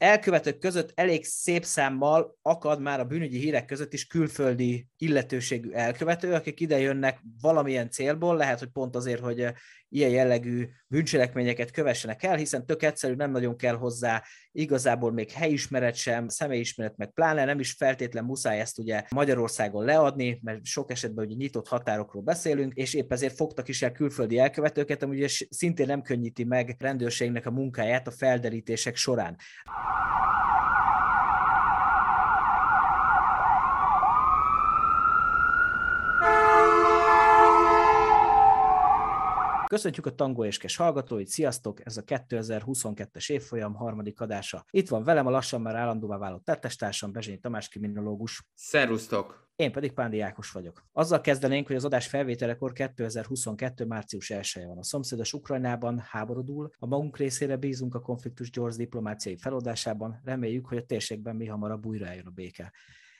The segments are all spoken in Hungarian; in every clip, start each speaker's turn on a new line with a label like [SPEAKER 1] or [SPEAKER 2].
[SPEAKER 1] elkövetők között elég szép számmal akad már a bűnügyi hírek között is külföldi illetőségű elkövető, akik ide jönnek valamilyen célból, lehet, hogy pont azért, hogy ilyen jellegű bűncselekményeket kövessenek el, hiszen tök egyszerű, nem nagyon kell hozzá igazából még helyismeret sem, személyismeret meg pláne, nem is feltétlen muszáj ezt ugye Magyarországon leadni, mert sok esetben ugye nyitott határokról beszélünk, és épp ezért fogtak is el külföldi elkövetőket, ami ugye szintén nem könnyíti meg rendőrségnek a munkáját a felderítések során. Köszöntjük a Tango és Kes hallgatóit, sziasztok! Ez a 2022-es évfolyam harmadik adása. Itt van velem a lassan már állandóvá válott tettestársam, Bezsényi Tamás kriminológus.
[SPEAKER 2] Szerusztok!
[SPEAKER 1] Én pedig Pándi Ákos vagyok. Azzal kezdenénk, hogy az adás felvételekor 2022. március 1 van. A szomszédos Ukrajnában háborúdul, a magunk részére bízunk a konfliktus gyors diplomáciai feloldásában, reméljük, hogy a térségben mi hamarabb újra eljön a béke.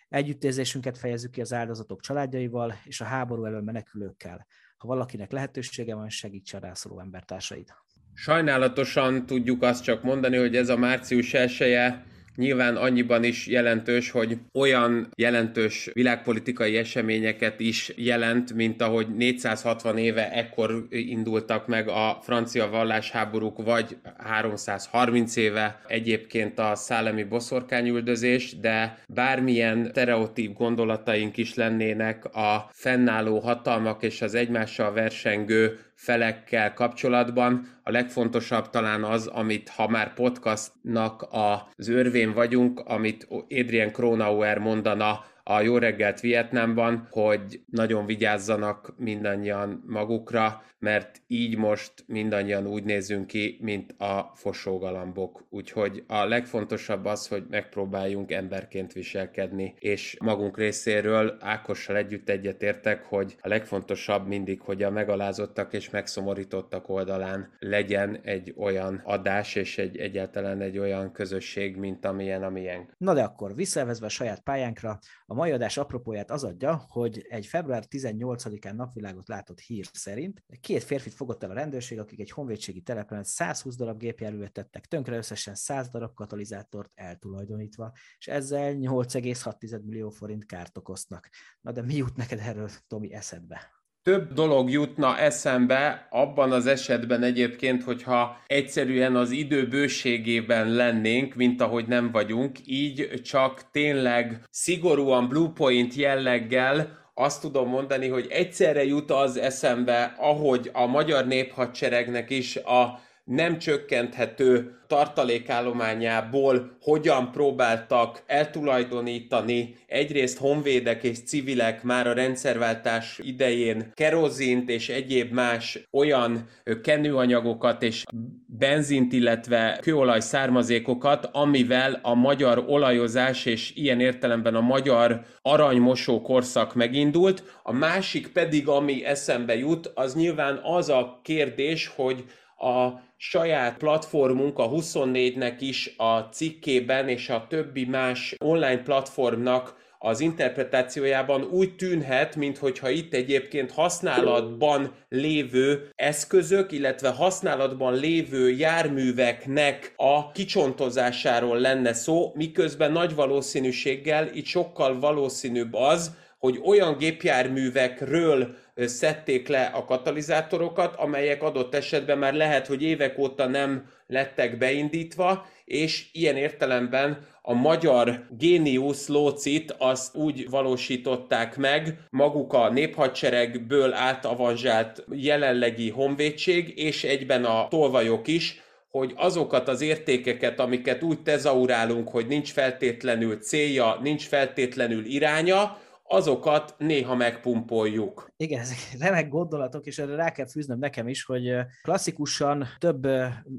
[SPEAKER 1] Együttérzésünket fejezzük ki az áldozatok családjaival és a háború elől menekülőkkel ha valakinek lehetősége van, segítse a rászoruló embertársait.
[SPEAKER 2] Sajnálatosan tudjuk azt csak mondani, hogy ez a március elsője nyilván annyiban is jelentős, hogy olyan jelentős világpolitikai eseményeket is jelent, mint ahogy 460 éve ekkor indultak meg a francia vallásháborúk, vagy 330 éve egyébként a szellemi boszorkányüldözés, de bármilyen stereotíp gondolataink is lennének a fennálló hatalmak és az egymással versengő felekkel kapcsolatban. A legfontosabb talán az, amit ha már podcastnak az örvén vagyunk, amit Adrian Kronauer mondana a Jó reggelt Vietnámban, hogy nagyon vigyázzanak mindannyian magukra, mert így most mindannyian úgy nézünk ki, mint a fosógalambok. Úgyhogy a legfontosabb az, hogy megpróbáljunk emberként viselkedni, és magunk részéről Ákossal együtt egyetértek, hogy a legfontosabb mindig, hogy a megalázottak és megszomorítottak oldalán legyen egy olyan adás, és egy egyáltalán egy olyan közösség, mint amilyen, amilyen.
[SPEAKER 1] Na de akkor visszavezve a saját pályánkra, a mai adás apropóját az adja, hogy egy február 18-án napvilágot látott hír szerint két férfit fogott el a rendőrség, akik egy honvédségi telepen 120 darab gépjárművet tettek tönkre, összesen 100 darab katalizátort eltulajdonítva, és ezzel 8,6 millió forint kárt okoznak. Na de mi jut neked erről, Tomi, eszedbe?
[SPEAKER 2] Több dolog jutna eszembe abban az esetben egyébként, hogyha egyszerűen az idő bőségében lennénk, mint ahogy nem vagyunk, így csak tényleg szigorúan Blue Point jelleggel azt tudom mondani, hogy egyszerre jut az eszembe, ahogy a magyar néphadseregnek is a nem csökkenthető tartalékállományából hogyan próbáltak eltulajdonítani egyrészt honvédek és civilek már a rendszerváltás idején kerozint és egyéb más olyan kenőanyagokat és benzint, illetve kőolaj származékokat, amivel a magyar olajozás és ilyen értelemben a magyar aranymosó korszak megindult. A másik pedig, ami eszembe jut, az nyilván az a kérdés, hogy a saját platformunk a 24-nek is a cikkében és a többi más online platformnak az interpretációjában úgy tűnhet, mintha itt egyébként használatban lévő eszközök, illetve használatban lévő járműveknek a kicsontozásáról lenne szó, miközben nagy valószínűséggel itt sokkal valószínűbb az, hogy olyan gépjárművekről szedték le a katalizátorokat, amelyek adott esetben már lehet, hogy évek óta nem lettek beindítva, és ilyen értelemben a magyar géniusz lócit azt úgy valósították meg, maguk a néphadseregből átavanzsált jelenlegi honvédség, és egyben a tolvajok is, hogy azokat az értékeket, amiket úgy tezaurálunk, hogy nincs feltétlenül célja, nincs feltétlenül iránya, azokat néha megpumpoljuk.
[SPEAKER 1] Igen, ezek remek gondolatok, és erre rá kell fűznöm nekem is, hogy klasszikusan több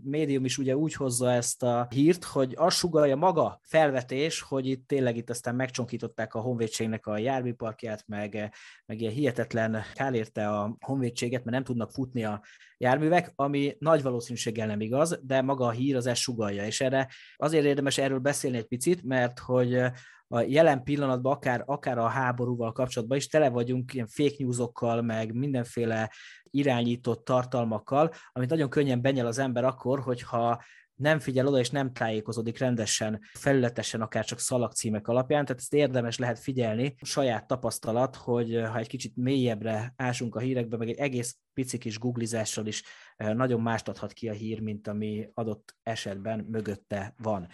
[SPEAKER 1] médium is ugye úgy hozza ezt a hírt, hogy azt sugalja maga felvetés, hogy itt tényleg itt aztán megcsonkították a honvédségnek a járműparkját, meg, meg ilyen hihetetlen kár a honvédséget, mert nem tudnak futni a járművek, ami nagy valószínűséggel nem igaz, de maga a hír az ezt sugalja, és erre azért érdemes erről beszélni egy picit, mert hogy a jelen pillanatban, akár, akár a háborúval kapcsolatban is tele vagyunk ilyen fake newsokkal, meg mindenféle irányított tartalmakkal, amit nagyon könnyen benyel az ember akkor, hogyha nem figyel oda és nem tájékozódik rendesen, felületesen, akár csak szalagcímek alapján, tehát ezt érdemes lehet figyelni. Saját tapasztalat, hogy ha egy kicsit mélyebbre ásunk a hírekbe, meg egy egész pici kis googlizással is nagyon mást adhat ki a hír, mint ami adott esetben mögötte van.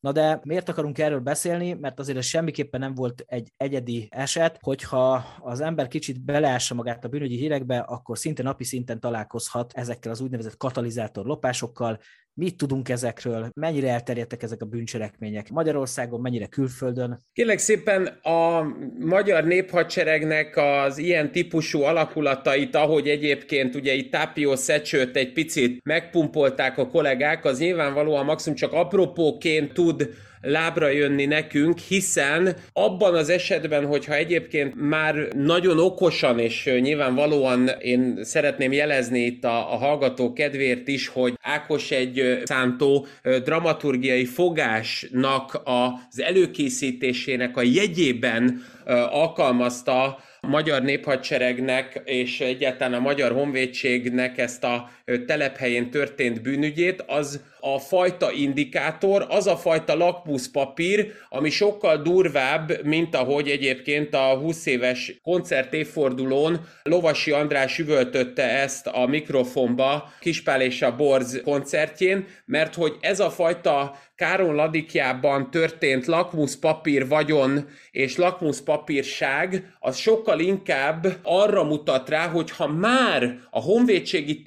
[SPEAKER 1] Na de miért akarunk erről beszélni? Mert azért ez semmiképpen nem volt egy egyedi eset, hogyha az ember kicsit beleássa magát a bűnügyi hírekbe, akkor szinte napi szinten találkozhat ezekkel az úgynevezett katalizátor lopásokkal, Mit tudunk ezekről? Mennyire elterjedtek ezek a bűncselekmények? Magyarországon, mennyire külföldön?
[SPEAKER 2] Kérlek szépen a magyar néphadseregnek az ilyen típusú alakulatait, ahogy egyébként ugye itt Tápió Szecsőt egy picit megpumpolták a kollégák, az nyilvánvalóan maximum csak apropóként tud lábra jönni nekünk, hiszen abban az esetben, hogyha egyébként már nagyon okosan, és nyilvánvalóan én szeretném jelezni itt a, a hallgató kedvéért is, hogy Ákos egy szántó dramaturgiai fogásnak az előkészítésének a jegyében alkalmazta magyar néphadseregnek és egyáltalán a magyar honvédségnek ezt a telephelyén történt bűnügyét, az a fajta indikátor, az a fajta lakmuszpapír, ami sokkal durvább, mint ahogy egyébként a 20 éves koncert évfordulón Lovasi András üvöltötte ezt a mikrofonba Kispál és a Borz koncertjén, mert hogy ez a fajta Káron Ladikjában történt lakmuszpapír vagyon és lakmuszpapírság, az sokkal inkább arra mutat rá, hogy ha már a honvédségi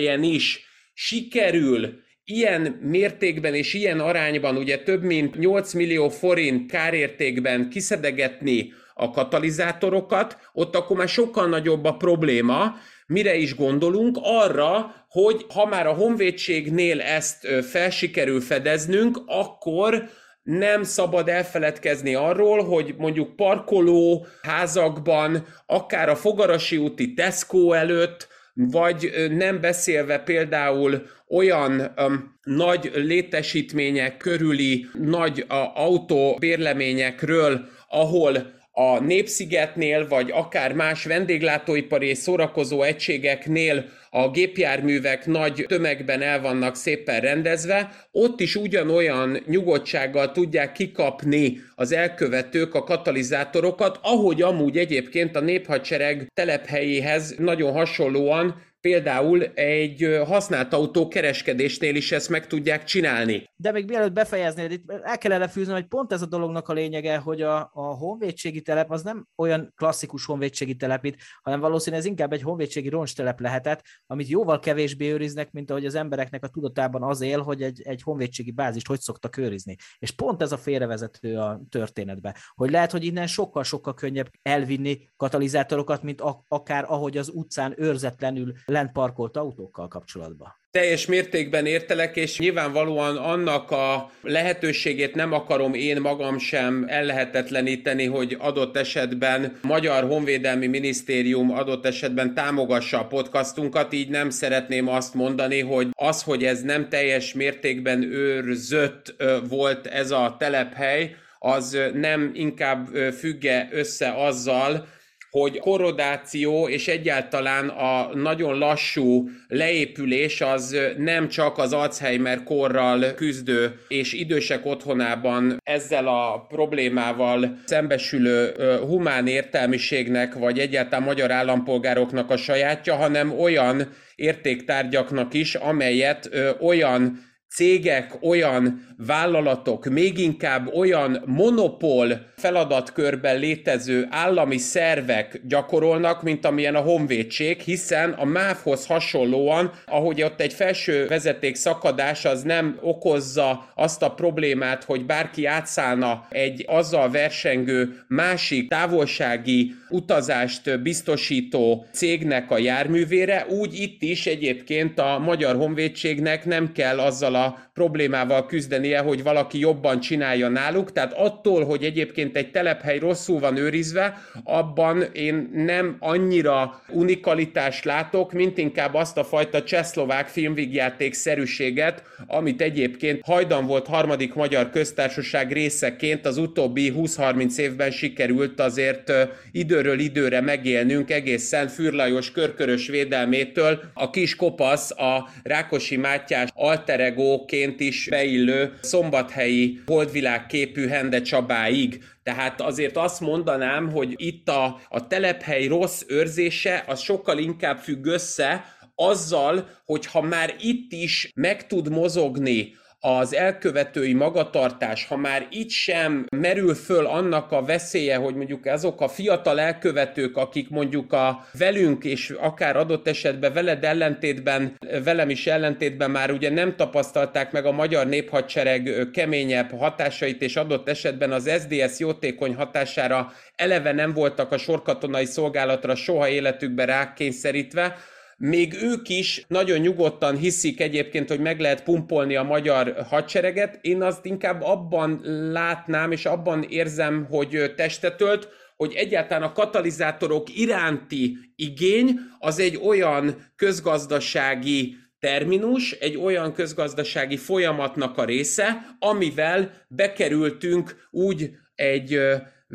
[SPEAKER 2] telephelyen is sikerül ilyen mértékben és ilyen arányban, ugye több mint 8 millió forint kárértékben kiszedegetni a katalizátorokat, ott akkor már sokkal nagyobb a probléma, mire is gondolunk? Arra, hogy ha már a honvédségnél ezt felsikerül fedeznünk, akkor nem szabad elfeledkezni arról, hogy mondjuk parkoló házakban, akár a Fogarasi úti Tesco előtt, vagy nem beszélve például olyan um, nagy létesítmények körüli nagy uh, autóbérleményekről, ahol a Népszigetnél, vagy akár más vendéglátóipari és szórakozó egységeknél a gépjárművek nagy tömegben el vannak szépen rendezve, ott is ugyanolyan nyugodtsággal tudják kikapni az elkövetők a katalizátorokat, ahogy amúgy egyébként a néphadsereg telephelyéhez nagyon hasonlóan például egy használt autó kereskedésnél is ezt meg tudják csinálni.
[SPEAKER 1] De még mielőtt befejeznéd, itt el kellene fűzni, hogy pont ez a dolognak a lényege, hogy a, a honvédségi telep az nem olyan klasszikus honvédségi telep itt, hanem valószínűleg ez inkább egy honvédségi roncstelep lehetett, amit jóval kevésbé őriznek, mint ahogy az embereknek a tudatában az él, hogy egy, egy honvédségi bázist hogy szoktak őrizni. És pont ez a félrevezető a történetbe, hogy lehet, hogy innen sokkal-sokkal könnyebb elvinni katalizátorokat, mint a, akár ahogy az utcán őrzetlenül lent parkolt autókkal kapcsolatban.
[SPEAKER 2] Teljes mértékben értelek, és nyilvánvalóan annak a lehetőségét nem akarom én magam sem ellehetetleníteni, hogy adott esetben Magyar Honvédelmi Minisztérium adott esetben támogassa a podcastunkat, így nem szeretném azt mondani, hogy az, hogy ez nem teljes mértékben őrzött volt ez a telephely, az nem inkább függe össze azzal, hogy korodáció és egyáltalán a nagyon lassú leépülés az nem csak az Alzheimer korral küzdő és idősek otthonában ezzel a problémával szembesülő humán értelmiségnek, vagy egyáltalán magyar állampolgároknak a sajátja, hanem olyan értéktárgyaknak is, amelyet olyan cégek, olyan vállalatok, még inkább olyan monopól feladatkörben létező állami szervek gyakorolnak, mint amilyen a honvédség, hiszen a MÁV-hoz hasonlóan, ahogy ott egy felső vezeték szakadás az nem okozza azt a problémát, hogy bárki átszállna egy azzal versengő másik távolsági utazást biztosító cégnek a járművére, úgy itt is egyébként a Magyar Honvédségnek nem kell azzal a problémával küzdenie, hogy valaki jobban csinálja náluk, tehát attól, hogy egyébként egy telephely rosszul van őrizve, abban én nem annyira unikalitást látok, mint inkább azt a fajta csehszlovák filmvigjáték szerűséget, amit egyébként hajdan volt harmadik magyar köztársaság részeként az utóbbi 20-30 évben sikerült azért időről időre megélnünk egészen Fürlajos körkörös védelmétől. A kis kopasz a Rákosi Mátyás alterego Toledo-ként is beillő szombathelyi holdvilág képű Hende Csabáig. Tehát azért azt mondanám, hogy itt a, a telephely rossz őrzése az sokkal inkább függ össze azzal, hogy ha már itt is meg tud mozogni az elkövetői magatartás, ha már itt sem merül föl annak a veszélye, hogy mondjuk azok a fiatal elkövetők, akik mondjuk a velünk és akár adott esetben veled ellentétben, velem is ellentétben már ugye nem tapasztalták meg a magyar néphadsereg keményebb hatásait, és adott esetben az SDS jótékony hatására eleve nem voltak a sorkatonai szolgálatra soha életükben rákényszerítve, még ők is nagyon nyugodtan hiszik egyébként, hogy meg lehet pumpolni a magyar hadsereget. Én azt inkább abban látnám, és abban érzem, hogy testetölt, hogy egyáltalán a katalizátorok iránti igény az egy olyan közgazdasági terminus, egy olyan közgazdasági folyamatnak a része, amivel bekerültünk úgy egy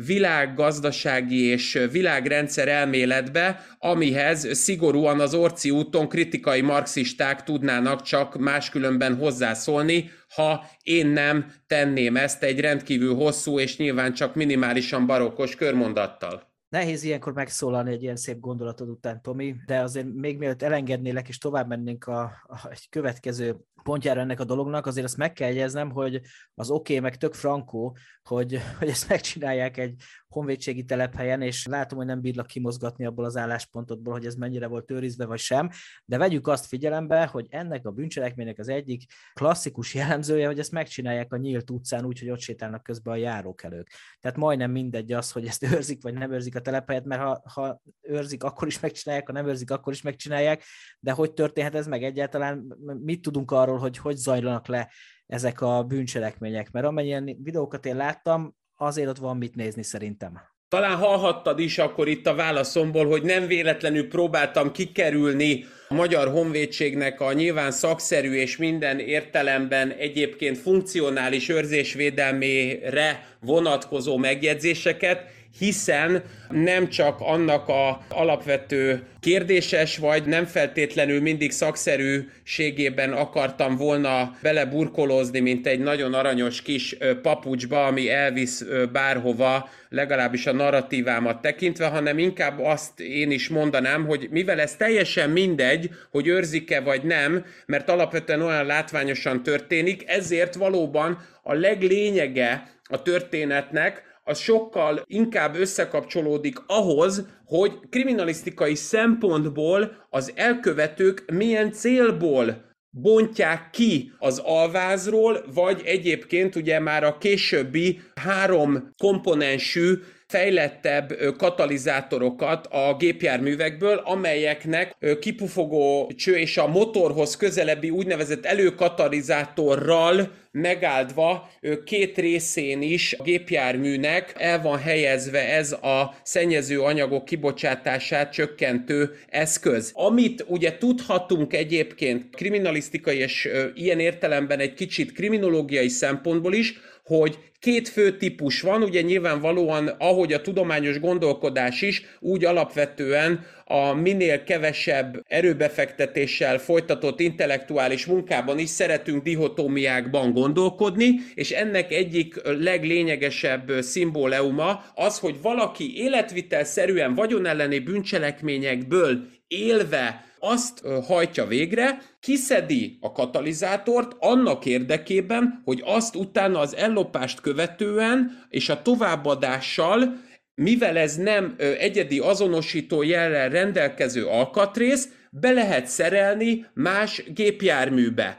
[SPEAKER 2] világgazdasági és világrendszer elméletbe, amihez szigorúan az Orci úton kritikai marxisták tudnának csak máskülönben hozzászólni, ha én nem tenném ezt egy rendkívül hosszú és nyilván csak minimálisan barokkos körmondattal.
[SPEAKER 1] Nehéz ilyenkor megszólalni egy ilyen szép gondolatod után, Tomi, de azért még mielőtt elengednélek és tovább mennénk a, a egy következő pontjára ennek a dolognak, azért azt meg kell jegyeznem, hogy az oké, okay, meg tök frankó, hogy, hogy ezt megcsinálják egy honvédségi telephelyen, és látom, hogy nem bírlak kimozgatni abból az álláspontodból, hogy ez mennyire volt őrizve vagy sem, de vegyük azt figyelembe, hogy ennek a bűncselekménynek az egyik klasszikus jellemzője, hogy ezt megcsinálják a nyílt utcán úgy, hogy ott sétálnak közben a járókelők. Tehát majdnem mindegy az, hogy ezt őrzik vagy nem őrzik a telephelyet, mert ha, ha őrzik, akkor is megcsinálják, ha nem őrzik, akkor is megcsinálják, de hogy történhet ez meg egyáltalán, mit tudunk arról, hogy hogy zajlanak le ezek a bűncselekmények, mert amennyien videókat én láttam, azért ott van mit nézni szerintem.
[SPEAKER 2] Talán hallhattad is akkor itt a válaszomból, hogy nem véletlenül próbáltam kikerülni a Magyar Honvédségnek a nyilván szakszerű és minden értelemben egyébként funkcionális őrzésvédelmére vonatkozó megjegyzéseket, hiszen nem csak annak a alapvető kérdéses, vagy nem feltétlenül mindig szakszerűségében akartam volna beleburkolózni, mint egy nagyon aranyos kis papucsba, ami elvisz bárhova, legalábbis a narratívámat tekintve, hanem inkább azt én is mondanám, hogy mivel ez teljesen mindegy, hogy őrzik-e vagy nem, mert alapvetően olyan látványosan történik, ezért valóban a leglényege a történetnek az sokkal inkább összekapcsolódik ahhoz, hogy kriminalisztikai szempontból az elkövetők milyen célból bontják ki az alvázról, vagy egyébként ugye már a későbbi három komponensű fejlettebb katalizátorokat a gépjárművekből, amelyeknek kipufogó cső és a motorhoz közelebbi úgynevezett előkatalizátorral megáldva két részén is a gépjárműnek el van helyezve ez a szennyező anyagok kibocsátását csökkentő eszköz. Amit ugye tudhatunk egyébként kriminalisztikai és ilyen értelemben egy kicsit kriminológiai szempontból is, hogy két fő típus van, ugye nyilvánvalóan, ahogy a tudományos gondolkodás is, úgy alapvetően a minél kevesebb erőbefektetéssel folytatott intellektuális munkában is szeretünk dihotómiákban gondolkodni, és ennek egyik leglényegesebb szimbóleuma az, hogy valaki életvitelszerűen vagyonelleni bűncselekményekből élve azt hajtja végre, kiszedi a katalizátort annak érdekében, hogy azt utána az ellopást követően és a továbbadással mivel ez nem egyedi azonosító jellel rendelkező alkatrész, be lehet szerelni más gépjárműbe.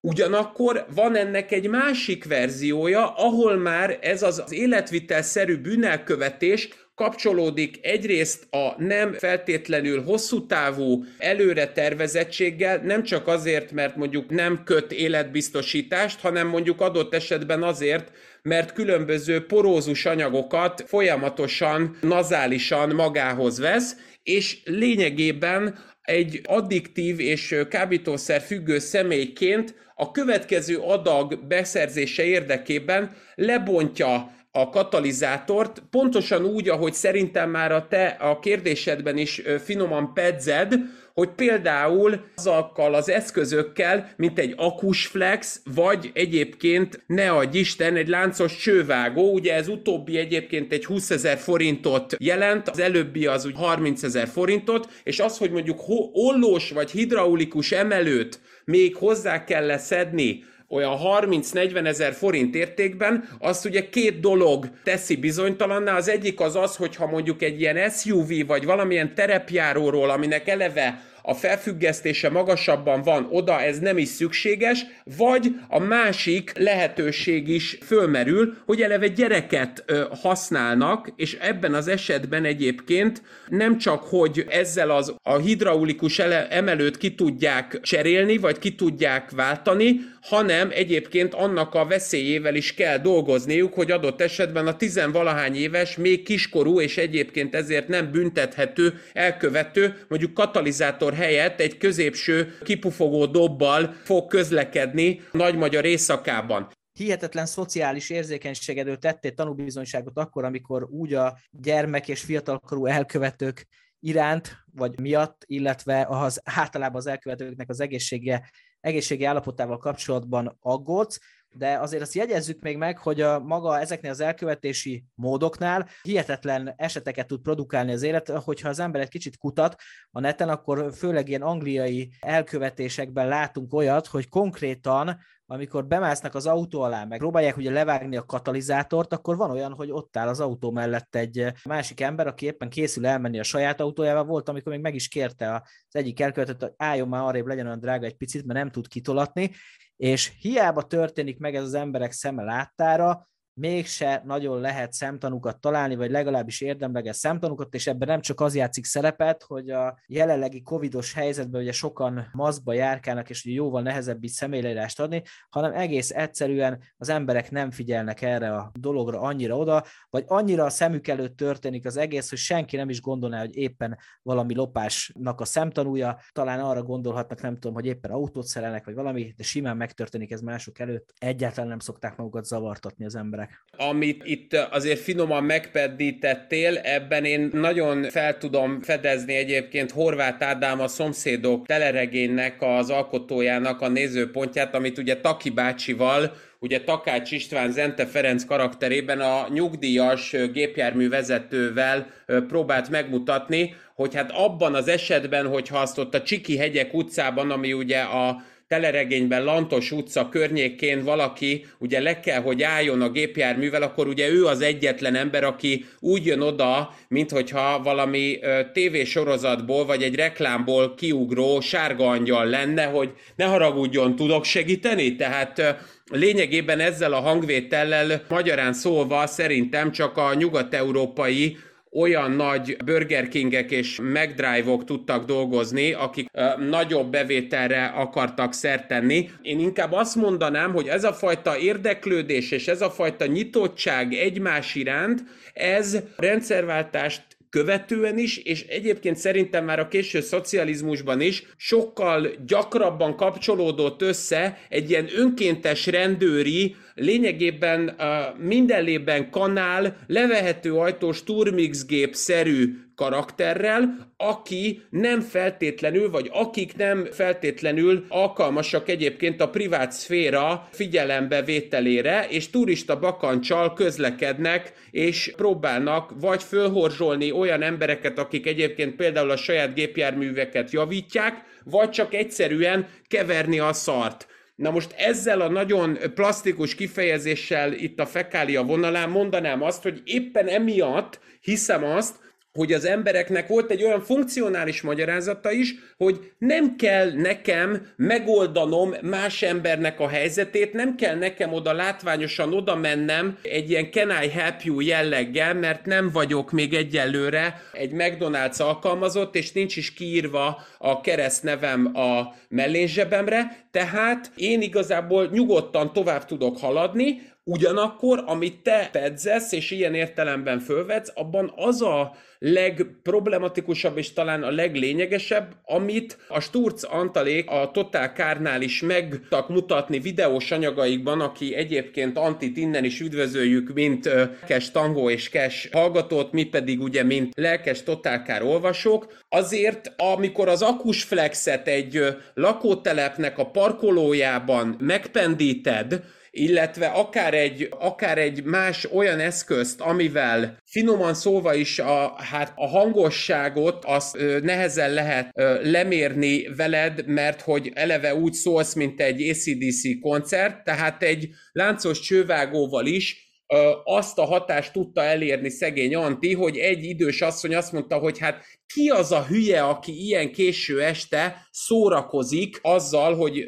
[SPEAKER 2] Ugyanakkor van ennek egy másik verziója, ahol már ez az életvitelszerű bűnelkövetés kapcsolódik egyrészt a nem feltétlenül hosszú távú előre tervezettséggel, nem csak azért, mert mondjuk nem köt életbiztosítást, hanem mondjuk adott esetben azért, mert különböző porózus anyagokat folyamatosan, nazálisan magához vesz, és lényegében egy addiktív és kábítószer függő személyként a következő adag beszerzése érdekében lebontja a katalizátort, pontosan úgy, ahogy szerintem már a te a kérdésedben is finoman pedzed, hogy például azokkal az eszközökkel, mint egy akusflex, vagy egyébként ne adj Isten, egy láncos csővágó, ugye ez utóbbi egyébként egy 20 ezer forintot jelent, az előbbi az úgy 30 ezer forintot, és az, hogy mondjuk ollós vagy hidraulikus emelőt még hozzá kell szedni olyan 30-40 ezer forint értékben, azt ugye két dolog teszi bizonytalanná. Az egyik az az, hogyha mondjuk egy ilyen SUV vagy valamilyen terepjáróról, aminek eleve a felfüggesztése magasabban van, oda ez nem is szükséges, vagy a másik lehetőség is fölmerül, hogy eleve gyereket használnak, és ebben az esetben egyébként nem csak, hogy ezzel az a hidraulikus emelőt ki tudják cserélni, vagy ki tudják váltani, hanem egyébként annak a veszélyével is kell dolgozniuk, hogy adott esetben a tizenvalahány éves, még kiskorú, és egyébként ezért nem büntethető, elkövető, mondjuk katalizátor helyett egy középső kipufogó dobbal fog közlekedni nagy magyar éjszakában.
[SPEAKER 1] Hihetetlen szociális érzékenységedről tettél tanúbizonyságot akkor, amikor úgy a gyermek és fiatalkorú elkövetők iránt, vagy miatt, illetve az általában az elkövetőknek az egészsége, egészségi állapotával kapcsolatban aggódsz, de azért azt jegyezzük még meg, hogy a maga ezeknél az elkövetési módoknál hihetetlen eseteket tud produkálni az élet, hogyha az ember egy kicsit kutat a neten, akkor főleg ilyen angliai elkövetésekben látunk olyat, hogy konkrétan amikor bemásznak az autó alá, meg próbálják ugye levágni a katalizátort, akkor van olyan, hogy ott áll az autó mellett egy másik ember, aki éppen készül elmenni a saját autójával. Volt, amikor még meg is kérte az egyik elkövetőt, hogy álljon már arrébb, legyen olyan drága egy picit, mert nem tud kitolatni, és hiába történik meg ez az emberek szeme láttára, mégse nagyon lehet szemtanúkat találni, vagy legalábbis érdemleges szemtanúkat, és ebben nem csak az játszik szerepet, hogy a jelenlegi covidos helyzetben ugye sokan maszkba járkálnak, és ugye jóval nehezebb így személyleírást adni, hanem egész egyszerűen az emberek nem figyelnek erre a dologra annyira oda, vagy annyira a szemük előtt történik az egész, hogy senki nem is gondolná, hogy éppen valami lopásnak a szemtanúja, talán arra gondolhatnak, nem tudom, hogy éppen autót szerelnek, vagy valami, de simán megtörténik ez mások előtt. Egyáltalán nem szokták magukat zavartatni az emberek
[SPEAKER 2] meg. Amit itt azért finoman megpedítettél, ebben én nagyon fel tudom fedezni egyébként Horváth Ádám a szomszédok teleregénynek az alkotójának a nézőpontját, amit ugye Taki bácsival ugye Takács István Zente Ferenc karakterében a nyugdíjas gépjárművezetővel próbált megmutatni, hogy hát abban az esetben, hogyha azt ott a Csiki hegyek utcában, ami ugye a teleregényben Lantos utca környékén valaki ugye le kell, hogy álljon a gépjárművel, akkor ugye ő az egyetlen ember, aki úgy jön oda, mint hogyha valami tévésorozatból vagy egy reklámból kiugró sárga angyal lenne, hogy ne haragudjon, tudok segíteni? Tehát lényegében ezzel a hangvétellel magyarán szólva szerintem csak a nyugat-európai olyan nagy Burger Kingek és McDrive-ok tudtak dolgozni, akik uh, nagyobb bevételre akartak szert tenni. Én inkább azt mondanám, hogy ez a fajta érdeklődés és ez a fajta nyitottság egymás iránt, ez rendszerváltást követően is, és egyébként szerintem már a késő szocializmusban is sokkal gyakrabban kapcsolódott össze egy ilyen önkéntes rendőri, lényegében uh, mindenlében kanál, levehető ajtós turmixgép-szerű karakterrel, aki nem feltétlenül, vagy akik nem feltétlenül alkalmasak egyébként a privát szféra figyelembevételére, és turista bakancsal közlekednek, és próbálnak vagy fölhorzsolni olyan embereket, akik egyébként például a saját gépjárműveket javítják, vagy csak egyszerűen keverni a szart. Na most ezzel a nagyon plastikus kifejezéssel itt a fekália vonalán mondanám azt, hogy éppen emiatt hiszem azt, hogy az embereknek volt egy olyan funkcionális magyarázata is, hogy nem kell nekem megoldanom más embernek a helyzetét, nem kell nekem oda látványosan oda mennem egy ilyen can I help you jelleggel, mert nem vagyok még egyelőre egy McDonald's alkalmazott, és nincs is kiírva a keresztnevem a mellénzsebemre, tehát én igazából nyugodtan tovább tudok haladni, Ugyanakkor, amit te pedzesz, és ilyen értelemben fölvetsz, abban az a legproblematikusabb és talán a leglényegesebb, amit a Sturz Antalék a Total Kárnál is meg tudtak mutatni videós anyagaikban, aki egyébként Antit innen is üdvözöljük, mint Kes Tangó és Kes hallgatót, mi pedig ugye mint lelkes Total Kár olvasók. Azért, amikor az akusflexet egy lakótelepnek a parkolójában megpendíted, illetve akár egy, akár egy más olyan eszközt, amivel finoman szóva is a, hát a hangosságot azt nehezen lehet lemérni veled, mert hogy eleve úgy szólsz, mint egy ACDC koncert, tehát egy láncos csővágóval is azt a hatást tudta elérni szegény Anti, hogy egy idős asszony azt mondta, hogy hát ki az a hülye, aki ilyen késő este szórakozik azzal, hogy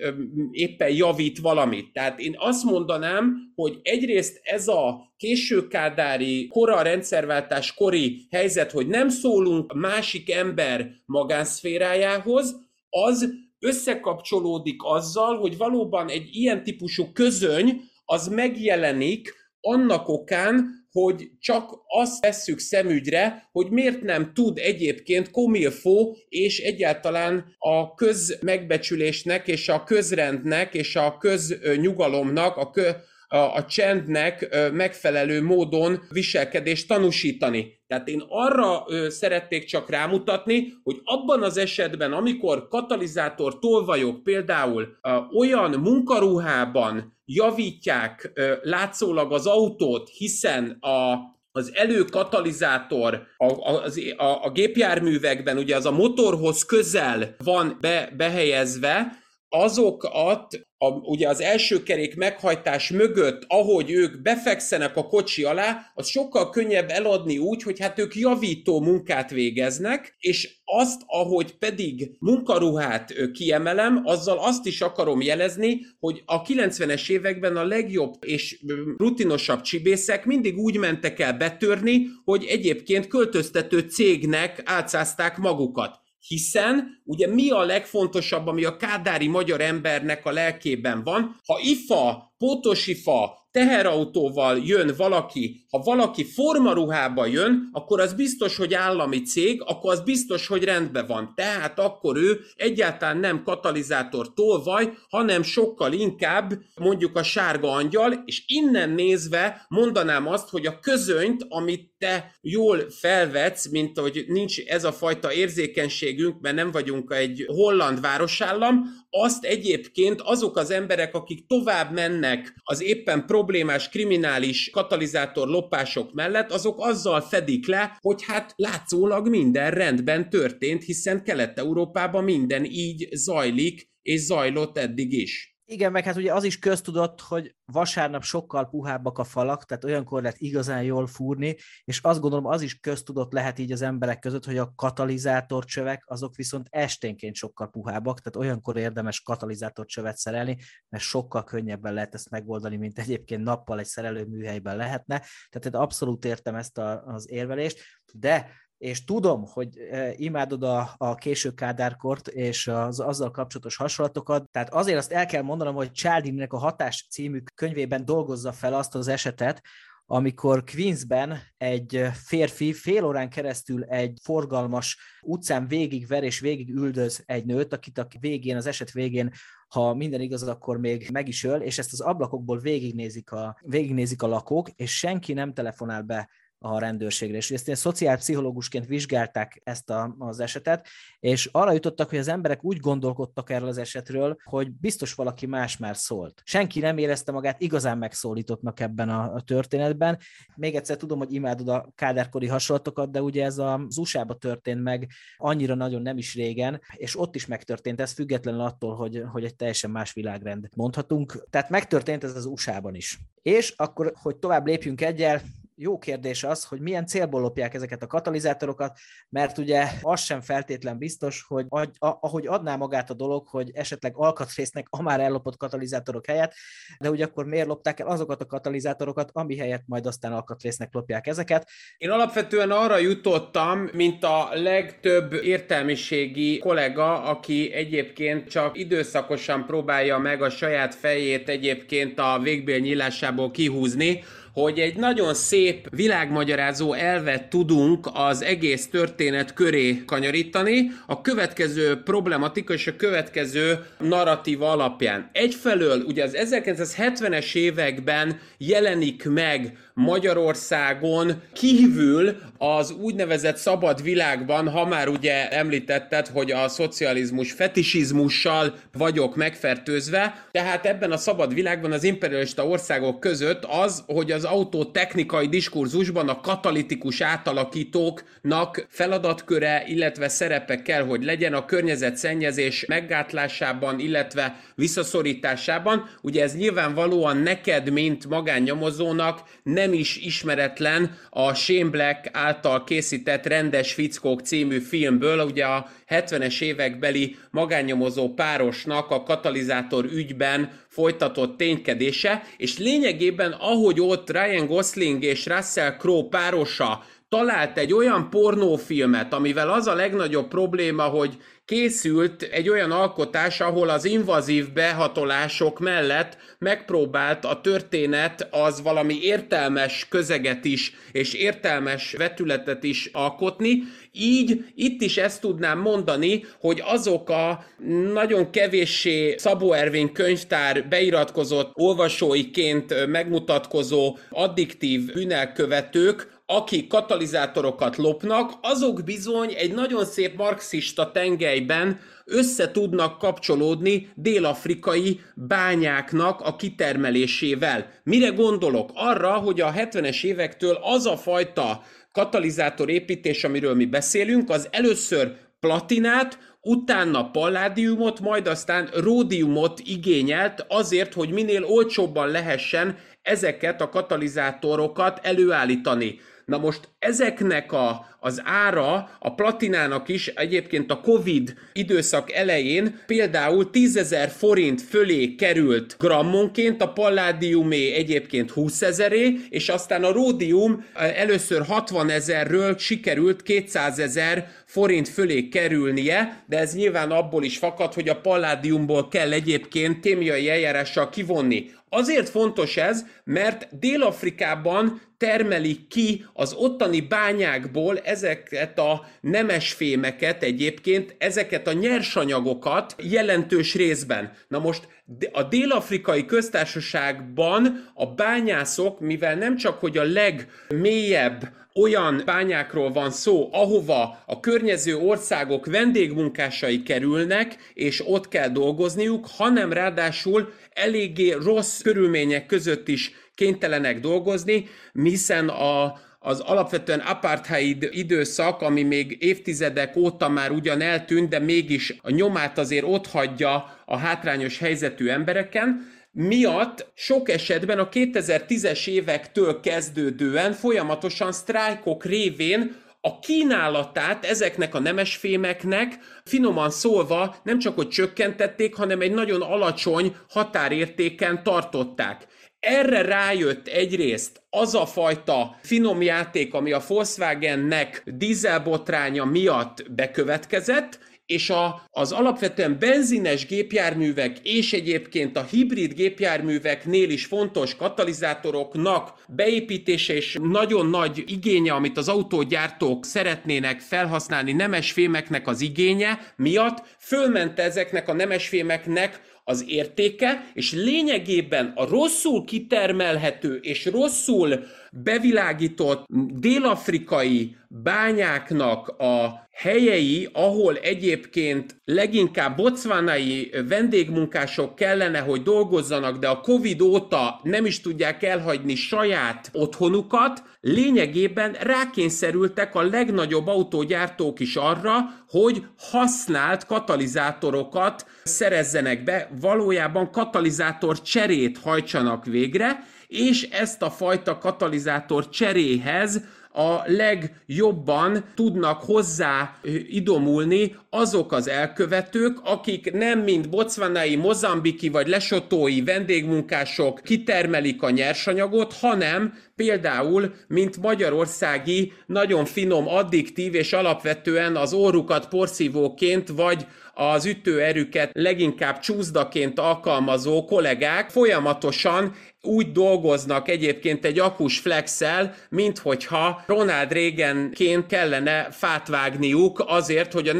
[SPEAKER 2] éppen javít valamit. Tehát én azt mondanám, hogy egyrészt ez a későkádári, kora rendszerváltás kori helyzet, hogy nem szólunk másik ember magánszférájához, az összekapcsolódik azzal, hogy valóban egy ilyen típusú közöny az megjelenik annak okán, hogy csak azt vesszük szemügyre, hogy miért nem tud egyébként komilfó és egyáltalán a közmegbecsülésnek és a közrendnek és a köznyugalomnak, a, kö, a, a csendnek megfelelő módon viselkedést tanúsítani. Tehát én arra szerették csak rámutatni, hogy abban az esetben, amikor katalizátor tolvajok például olyan munkaruhában javítják látszólag az autót, hiszen a, az előkatalizátor a, a, a, a gépjárművekben, ugye az a motorhoz közel van be, behelyezve, azokat a, ugye az első kerék meghajtás mögött, ahogy ők befekszenek a kocsi alá, az sokkal könnyebb eladni úgy, hogy hát ők javító munkát végeznek, és azt, ahogy pedig munkaruhát kiemelem, azzal azt is akarom jelezni, hogy a 90-es években a legjobb és rutinosabb csibészek mindig úgy mentek el betörni, hogy egyébként költöztető cégnek átszázták magukat hiszen ugye mi a legfontosabb, ami a kádári magyar embernek a lelkében van? Ha ifa, pótosifa, teherautóval jön valaki, ha valaki formaruhába jön, akkor az biztos, hogy állami cég, akkor az biztos, hogy rendben van. Tehát akkor ő egyáltalán nem katalizátor tolvaj, hanem sokkal inkább mondjuk a sárga angyal, és innen nézve mondanám azt, hogy a közönyt, amit te jól felvetsz, mint hogy nincs ez a fajta érzékenységünk, mert nem vagyunk egy holland városállam, azt egyébként azok az emberek, akik tovább mennek az éppen problémás kriminális katalizátor lopások mellett, azok azzal fedik le, hogy hát látszólag minden rendben történt, hiszen Kelet-Európában minden így zajlik, és zajlott eddig is.
[SPEAKER 1] Igen, meg hát ugye az is köztudott, hogy vasárnap sokkal puhábbak a falak, tehát olyankor lehet igazán jól fúrni, és azt gondolom az is köztudott lehet így az emberek között, hogy a katalizátorcsövek azok viszont esténként sokkal puhábbak, tehát olyankor érdemes katalizátorcsövet szerelni, mert sokkal könnyebben lehet ezt megoldani, mint egyébként nappal egy szerelőműhelyben lehetne. Tehát abszolút értem ezt a, az érvelést, de és tudom, hogy eh, imádod a, a késő kádárkort és az azzal kapcsolatos hasonlatokat, tehát azért azt el kell mondanom, hogy Cialdininek a Hatás című könyvében dolgozza fel azt az esetet, amikor Queensben egy férfi fél órán keresztül egy forgalmas utcán végigver és végig üldöz egy nőt, akit a végén, az eset végén ha minden igaz, akkor még meg is öl, és ezt az ablakokból végignézik a, végignézik a lakók, és senki nem telefonál be a rendőrségre. És ezt ilyen szociálpszichológusként vizsgálták ezt a, az esetet, és arra jutottak, hogy az emberek úgy gondolkodtak erről az esetről, hogy biztos valaki más már szólt. Senki nem érezte magát igazán megszólítottnak ebben a, a történetben. Még egyszer tudom, hogy imádod a kádárkori hasonlatokat, de ugye ez az USA-ba történt meg annyira nagyon nem is régen, és ott is megtörtént ez, függetlenül attól, hogy, hogy egy teljesen más világrend mondhatunk. Tehát megtörtént ez az USA-ban is. És akkor, hogy tovább lépjünk egyel, jó kérdés az, hogy milyen célból lopják ezeket a katalizátorokat, mert ugye az sem feltétlen biztos, hogy ahogy adná magát a dolog, hogy esetleg alkatrésznek a már ellopott katalizátorok helyett, de ugye akkor miért lopták el azokat a katalizátorokat, ami helyett majd aztán alkatrésznek lopják ezeket.
[SPEAKER 2] Én alapvetően arra jutottam, mint a legtöbb értelmiségi kollega, aki egyébként csak időszakosan próbálja meg a saját fejét egyébként a végbél nyílásából kihúzni, hogy egy nagyon szép világmagyarázó elvet tudunk az egész történet köré kanyarítani, a következő problematika és a következő narratív alapján. Egyfelől ugye az 1970-es években jelenik meg Magyarországon kívül az úgynevezett szabad világban, ha már ugye említetted, hogy a szocializmus fetisizmussal vagyok megfertőzve, tehát ebben a szabad világban az imperialista országok között az, hogy az autó technikai diskurzusban a katalitikus átalakítóknak feladatköre, illetve szerepe kell, hogy legyen a környezetszennyezés meggátlásában, illetve visszaszorításában. Ugye ez nyilvánvalóan neked, mint magánnyomozónak nem nem is ismeretlen a Shane Black által készített Rendes Fickók című filmből, ugye a 70-es évekbeli magánnyomozó párosnak a katalizátor ügyben folytatott ténykedése, és lényegében ahogy ott Ryan Gosling és Russell Crowe párosa talált egy olyan pornófilmet, amivel az a legnagyobb probléma, hogy készült egy olyan alkotás, ahol az invazív behatolások mellett megpróbált a történet az valami értelmes közeget is, és értelmes vetületet is alkotni, így itt is ezt tudnám mondani, hogy azok a nagyon kevéssé Szabó Ervin könyvtár beiratkozott olvasóiként megmutatkozó addiktív bűnelkövetők, akik katalizátorokat lopnak, azok bizony egy nagyon szép marxista tengelyben össze tudnak kapcsolódni dél-afrikai bányáknak a kitermelésével. Mire gondolok? Arra, hogy a 70-es évektől az a fajta katalizátor építés, amiről mi beszélünk, az először platinát, utána palládiumot, majd aztán ródiumot igényelt azért, hogy minél olcsóbban lehessen ezeket a katalizátorokat előállítani. Na most ezeknek a, az ára a platinának is egyébként a Covid időszak elején például 10 forint fölé került grammonként, a palládiumé egyébként 20 ezeré, és aztán a ródium először 60 ezerről sikerült 200 ezer forint fölé kerülnie, de ez nyilván abból is fakad, hogy a palládiumból kell egyébként kémiai eljárással kivonni. Azért fontos ez, mert Dél-Afrikában termelik ki az ottani bányákból ezeket a nemesfémeket egyébként, ezeket a nyersanyagokat jelentős részben. Na most a dél-afrikai köztársaságban a bányászok, mivel nem csak hogy a legmélyebb olyan bányákról van szó, ahova a környező országok vendégmunkásai kerülnek, és ott kell dolgozniuk, hanem ráadásul eléggé rossz körülmények között is kénytelenek dolgozni, hiszen a, az alapvetően apartheid időszak, ami még évtizedek óta már ugyan eltűnt, de mégis a nyomát azért ott hagyja a hátrányos helyzetű embereken, miatt sok esetben a 2010-es évektől kezdődően folyamatosan sztrájkok révén a kínálatát ezeknek a nemesfémeknek finoman szólva nem csak hogy csökkentették, hanem egy nagyon alacsony határértéken tartották. Erre rájött egyrészt az a fajta finom játék, ami a Volkswagennek dízelbotránya miatt bekövetkezett, és a, az alapvetően benzines gépjárművek és egyébként a hibrid gépjárműveknél is fontos katalizátoroknak beépítése és nagyon nagy igénye, amit az autógyártók szeretnének felhasználni nemesfémeknek az igénye miatt fölmente ezeknek a nemesfémeknek az értéke, és lényegében a rosszul kitermelhető és rosszul bevilágított dél-afrikai bányáknak a helyei, ahol egyébként leginkább bocvánai vendégmunkások kellene, hogy dolgozzanak, de a Covid óta nem is tudják elhagyni saját otthonukat, lényegében rákényszerültek a legnagyobb autógyártók is arra, hogy használt katalizátorokat szerezzenek be, valójában katalizátor cserét hajtsanak végre, és ezt a fajta katalizátor cseréhez a legjobban tudnak hozzá idomulni azok az elkövetők, akik nem mint botswanai, mozambiki vagy lesotói vendégmunkások kitermelik a nyersanyagot, hanem például, mint magyarországi, nagyon finom, addiktív és alapvetően az órukat porszívóként vagy az ütőerüket leginkább csúszdaként alkalmazó kollégák folyamatosan úgy dolgoznak egyébként egy akus flexel, mint hogyha Ronald Reaganként kellene fát vágniuk azért, hogy a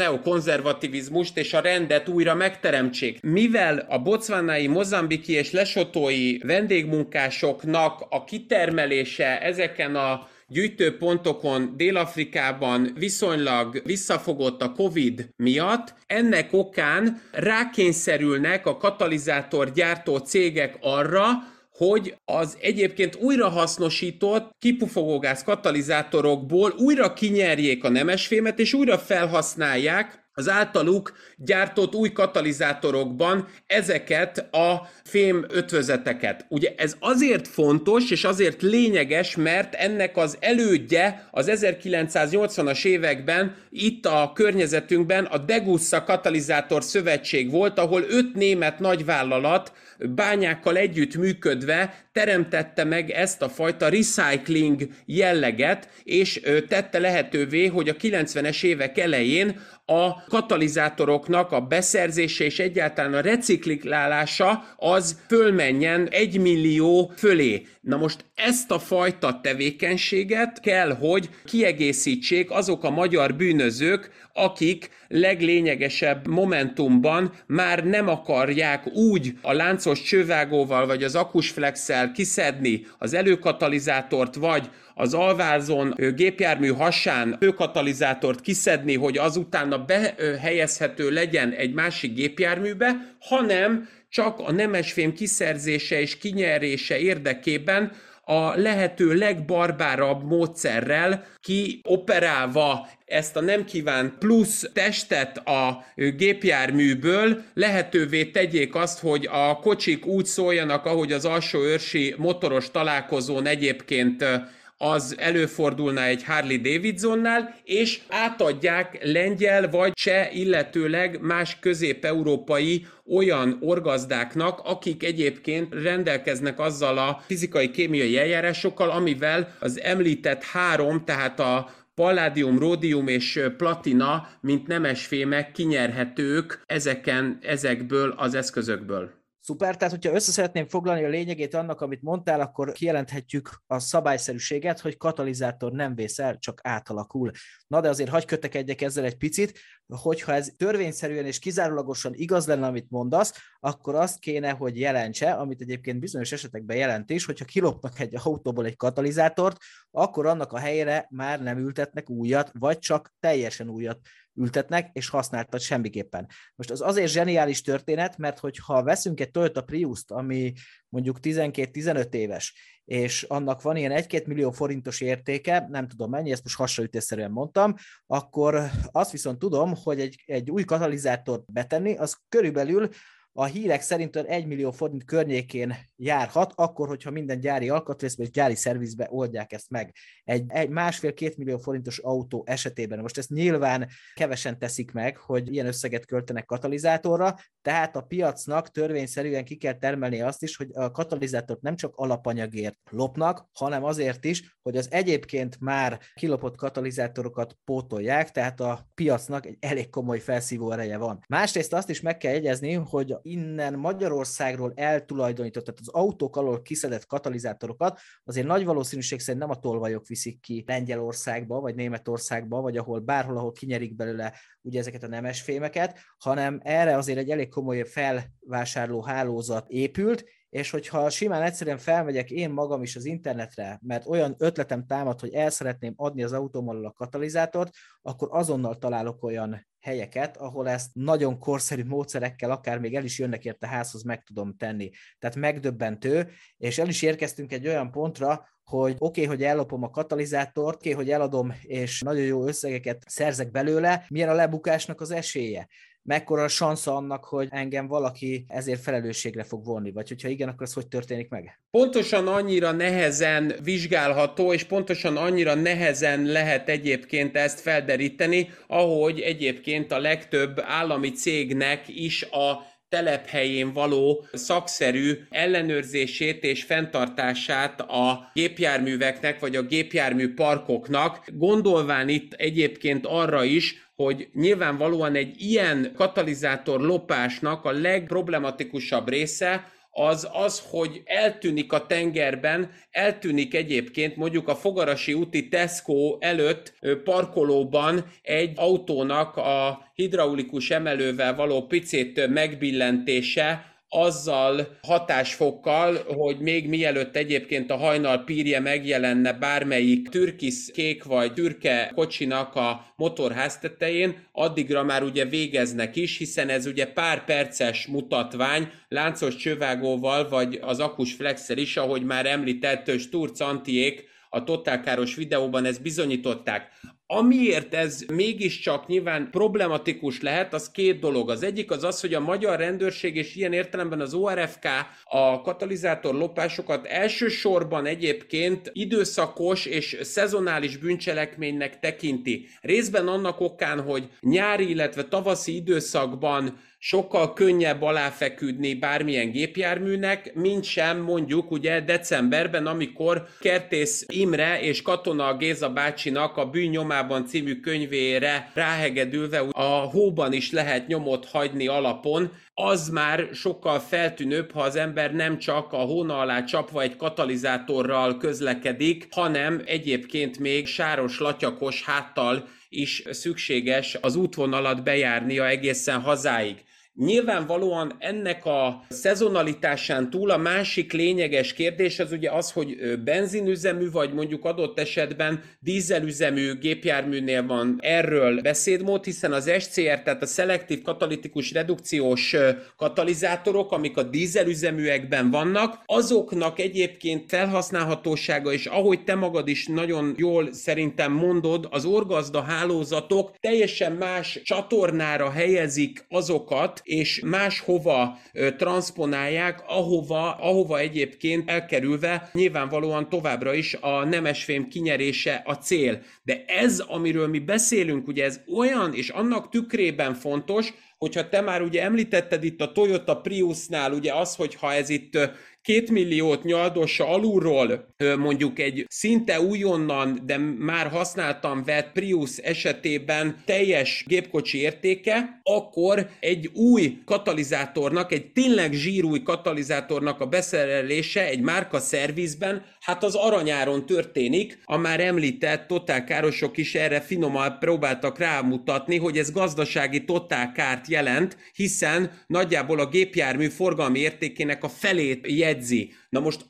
[SPEAKER 2] neokonzervativizmust és a rendet újra megteremtsék. Mivel a bocvanai, mozambiki és lesotói vendégmunkásoknak a kitermelése ezeken a gyűjtőpontokon Dél-Afrikában viszonylag visszafogott a COVID miatt, ennek okán rákényszerülnek a katalizátor gyártó cégek arra, hogy az egyébként újrahasznosított kipufogógáz katalizátorokból újra kinyerjék a nemesfémet, és újra felhasználják az általuk gyártott új katalizátorokban ezeket a fém ötvözeteket. Ugye ez azért fontos és azért lényeges, mert ennek az elődje az 1980-as években itt a környezetünkben a Degussa Katalizátor Szövetség volt, ahol öt német nagyvállalat bányákkal együtt működve teremtette meg ezt a fajta recycling jelleget, és tette lehetővé, hogy a 90-es évek elején a katalizátoroknak a beszerzése és egyáltalán a reciklálása az fölmenjen egy millió fölé. Na most ezt a fajta tevékenységet kell, hogy kiegészítsék azok a magyar bűnözők, akik leglényegesebb momentumban már nem akarják úgy a láncos csővágóval vagy az akusflexel kiszedni az előkatalizátort, vagy az alvázon gépjármű hasán főkatalizátort kiszedni, hogy azután behelyezhető legyen egy másik gépjárműbe, hanem csak a nemesfém kiszerzése és kinyerése érdekében a lehető legbarbárabb módszerrel kioperálva ezt a nem kívánt plusz testet a gépjárműből lehetővé tegyék azt, hogy a kocsik úgy szóljanak, ahogy az alsó őrsi motoros találkozón egyébként az előfordulna egy Harley Davidsonnál, és átadják lengyel vagy cseh, illetőleg más közép-európai olyan orgazdáknak, akik egyébként rendelkeznek azzal a fizikai kémiai eljárásokkal, amivel az említett három, tehát a palládium, ródium és platina, mint nemesfémek kinyerhetők ezeken, ezekből az eszközökből.
[SPEAKER 1] Szuper, tehát hogyha össze szeretném foglalni a lényegét annak, amit mondtál, akkor kijelenthetjük a szabályszerűséget, hogy katalizátor nem vész el, csak átalakul. Na de azért hagyj kötekedjek ezzel egy picit, hogyha ez törvényszerűen és kizárólagosan igaz lenne, amit mondasz, akkor azt kéne, hogy jelentse, amit egyébként bizonyos esetekben jelent is, hogyha kilopnak egy autóból egy katalizátort, akkor annak a helyére már nem ültetnek újat, vagy csak teljesen újat ültetnek, és használtat semmiképpen. Most az azért zseniális történet, mert hogyha veszünk egy Toyota Prius-t, ami mondjuk 12-15 éves, és annak van ilyen 1-2 millió forintos értéke, nem tudom mennyi, ezt most hasonlítésszerűen mondtam, akkor azt viszont tudom, hogy egy, egy új katalizátort betenni, az körülbelül a hírek szerint 1 millió forint környékén járhat, akkor, hogyha minden gyári alkatrészbe és gyári szervizbe oldják ezt meg. Egy, egy másfél-két millió forintos autó esetében. Most ezt nyilván kevesen teszik meg, hogy ilyen összeget költenek katalizátorra, tehát a piacnak törvényszerűen ki kell termelni azt is, hogy a katalizátort nem csak alapanyagért lopnak, hanem azért is, hogy az egyébként már kilopott katalizátorokat pótolják, tehát a piacnak egy elég komoly felszívó ereje van. Másrészt azt is meg kell jegyezni, hogy innen Magyarországról eltulajdonított, tehát az autók alól kiszedett katalizátorokat azért nagy valószínűség szerint nem a tolvajok viszik ki Lengyelországba, vagy Németországba, vagy ahol bárhol, ahol kinyerik belőle ugye ezeket a nemes fémeket, hanem erre azért egy elég komoly felvásárló hálózat épült, és hogyha simán egyszerűen felmegyek én magam is az internetre, mert olyan ötletem támad, hogy el szeretném adni az autómmal a katalizátort, akkor azonnal találok olyan helyeket, ahol ezt nagyon korszerű módszerekkel akár még el is jönnek érte házhoz meg tudom tenni. Tehát megdöbbentő, és el is érkeztünk egy olyan pontra, hogy oké, okay, hogy ellopom a katalizátort, oké, okay, hogy eladom, és nagyon jó összegeket szerzek belőle, milyen a lebukásnak az esélye. Mekkora a sansza annak, hogy engem valaki ezért felelősségre fog vonni, vagy hogyha igen, akkor ez hogy történik meg?
[SPEAKER 2] Pontosan annyira nehezen vizsgálható, és pontosan annyira nehezen lehet egyébként ezt felderíteni, ahogy egyébként a legtöbb állami cégnek is a telephelyén való szakszerű ellenőrzését és fenntartását a gépjárműveknek, vagy a gépjármű parkoknak, gondolván itt egyébként arra is, hogy nyilvánvalóan egy ilyen katalizátor lopásnak a legproblematikusabb része, az az, hogy eltűnik a tengerben, eltűnik egyébként mondjuk a Fogarasi úti Tesco előtt parkolóban egy autónak a hidraulikus emelővel való picét megbillentése, azzal hatásfokkal, hogy még mielőtt egyébként a hajnal pírje megjelenne bármelyik türkisz kék vagy türke kocsinak a motorház tetején, addigra már ugye végeznek is, hiszen ez ugye pár perces mutatvány, láncos csővágóval vagy az akus flexer is, ahogy már említett Sturc Antiék a totálkáros videóban ezt bizonyították. Amiért ez mégiscsak nyilván problematikus lehet, az két dolog. Az egyik az az, hogy a magyar rendőrség és ilyen értelemben az ORFK a katalizátor lopásokat elsősorban egyébként időszakos és szezonális bűncselekménynek tekinti. Részben annak okán, hogy nyári, illetve tavaszi időszakban sokkal könnyebb aláfeküdni bármilyen gépjárműnek, mint sem mondjuk ugye decemberben, amikor Kertész Imre és Katona Géza bácsinak a Bűnnyomában című könyvére ráhegedülve a hóban is lehet nyomot hagyni alapon, az már sokkal feltűnőbb, ha az ember nem csak a hóna alá csapva egy katalizátorral közlekedik, hanem egyébként még sáros, latyakos háttal is szükséges az útvonalat bejárnia egészen hazáig. Nyilvánvalóan ennek a szezonalitásán túl a másik lényeges kérdés az ugye az, hogy benzinüzemű, vagy mondjuk adott esetben dízelüzemű gépjárműnél van erről beszédmód, hiszen az SCR, tehát a szelektív katalitikus redukciós katalizátorok, amik a dízelüzeműekben vannak, azoknak egyébként felhasználhatósága, és ahogy te magad is nagyon jól szerintem mondod, az orgazda hálózatok teljesen más csatornára helyezik azokat, és máshova transponálják, ahova, ahova egyébként elkerülve nyilvánvalóan továbbra is a nemesfém kinyerése a cél. De ez, amiről mi beszélünk, ugye ez olyan, és annak tükrében fontos, hogyha te már ugye említetted itt a Toyota Priusnál ugye az, hogy ha ez itt két milliót nyaldossa alulról mondjuk egy szinte újonnan, de már használtam vett Prius esetében teljes gépkocsi értéke, akkor egy új katalizátornak, egy tényleg zsírúj katalizátornak a beszerelése egy márka szervizben, hát az aranyáron történik. A már említett totálkárosok is erre finoman próbáltak rámutatni, hogy ez gazdasági totálkárt jelent, hiszen nagyjából a gépjármű forgalmi értékének a felét jegyzi. Na most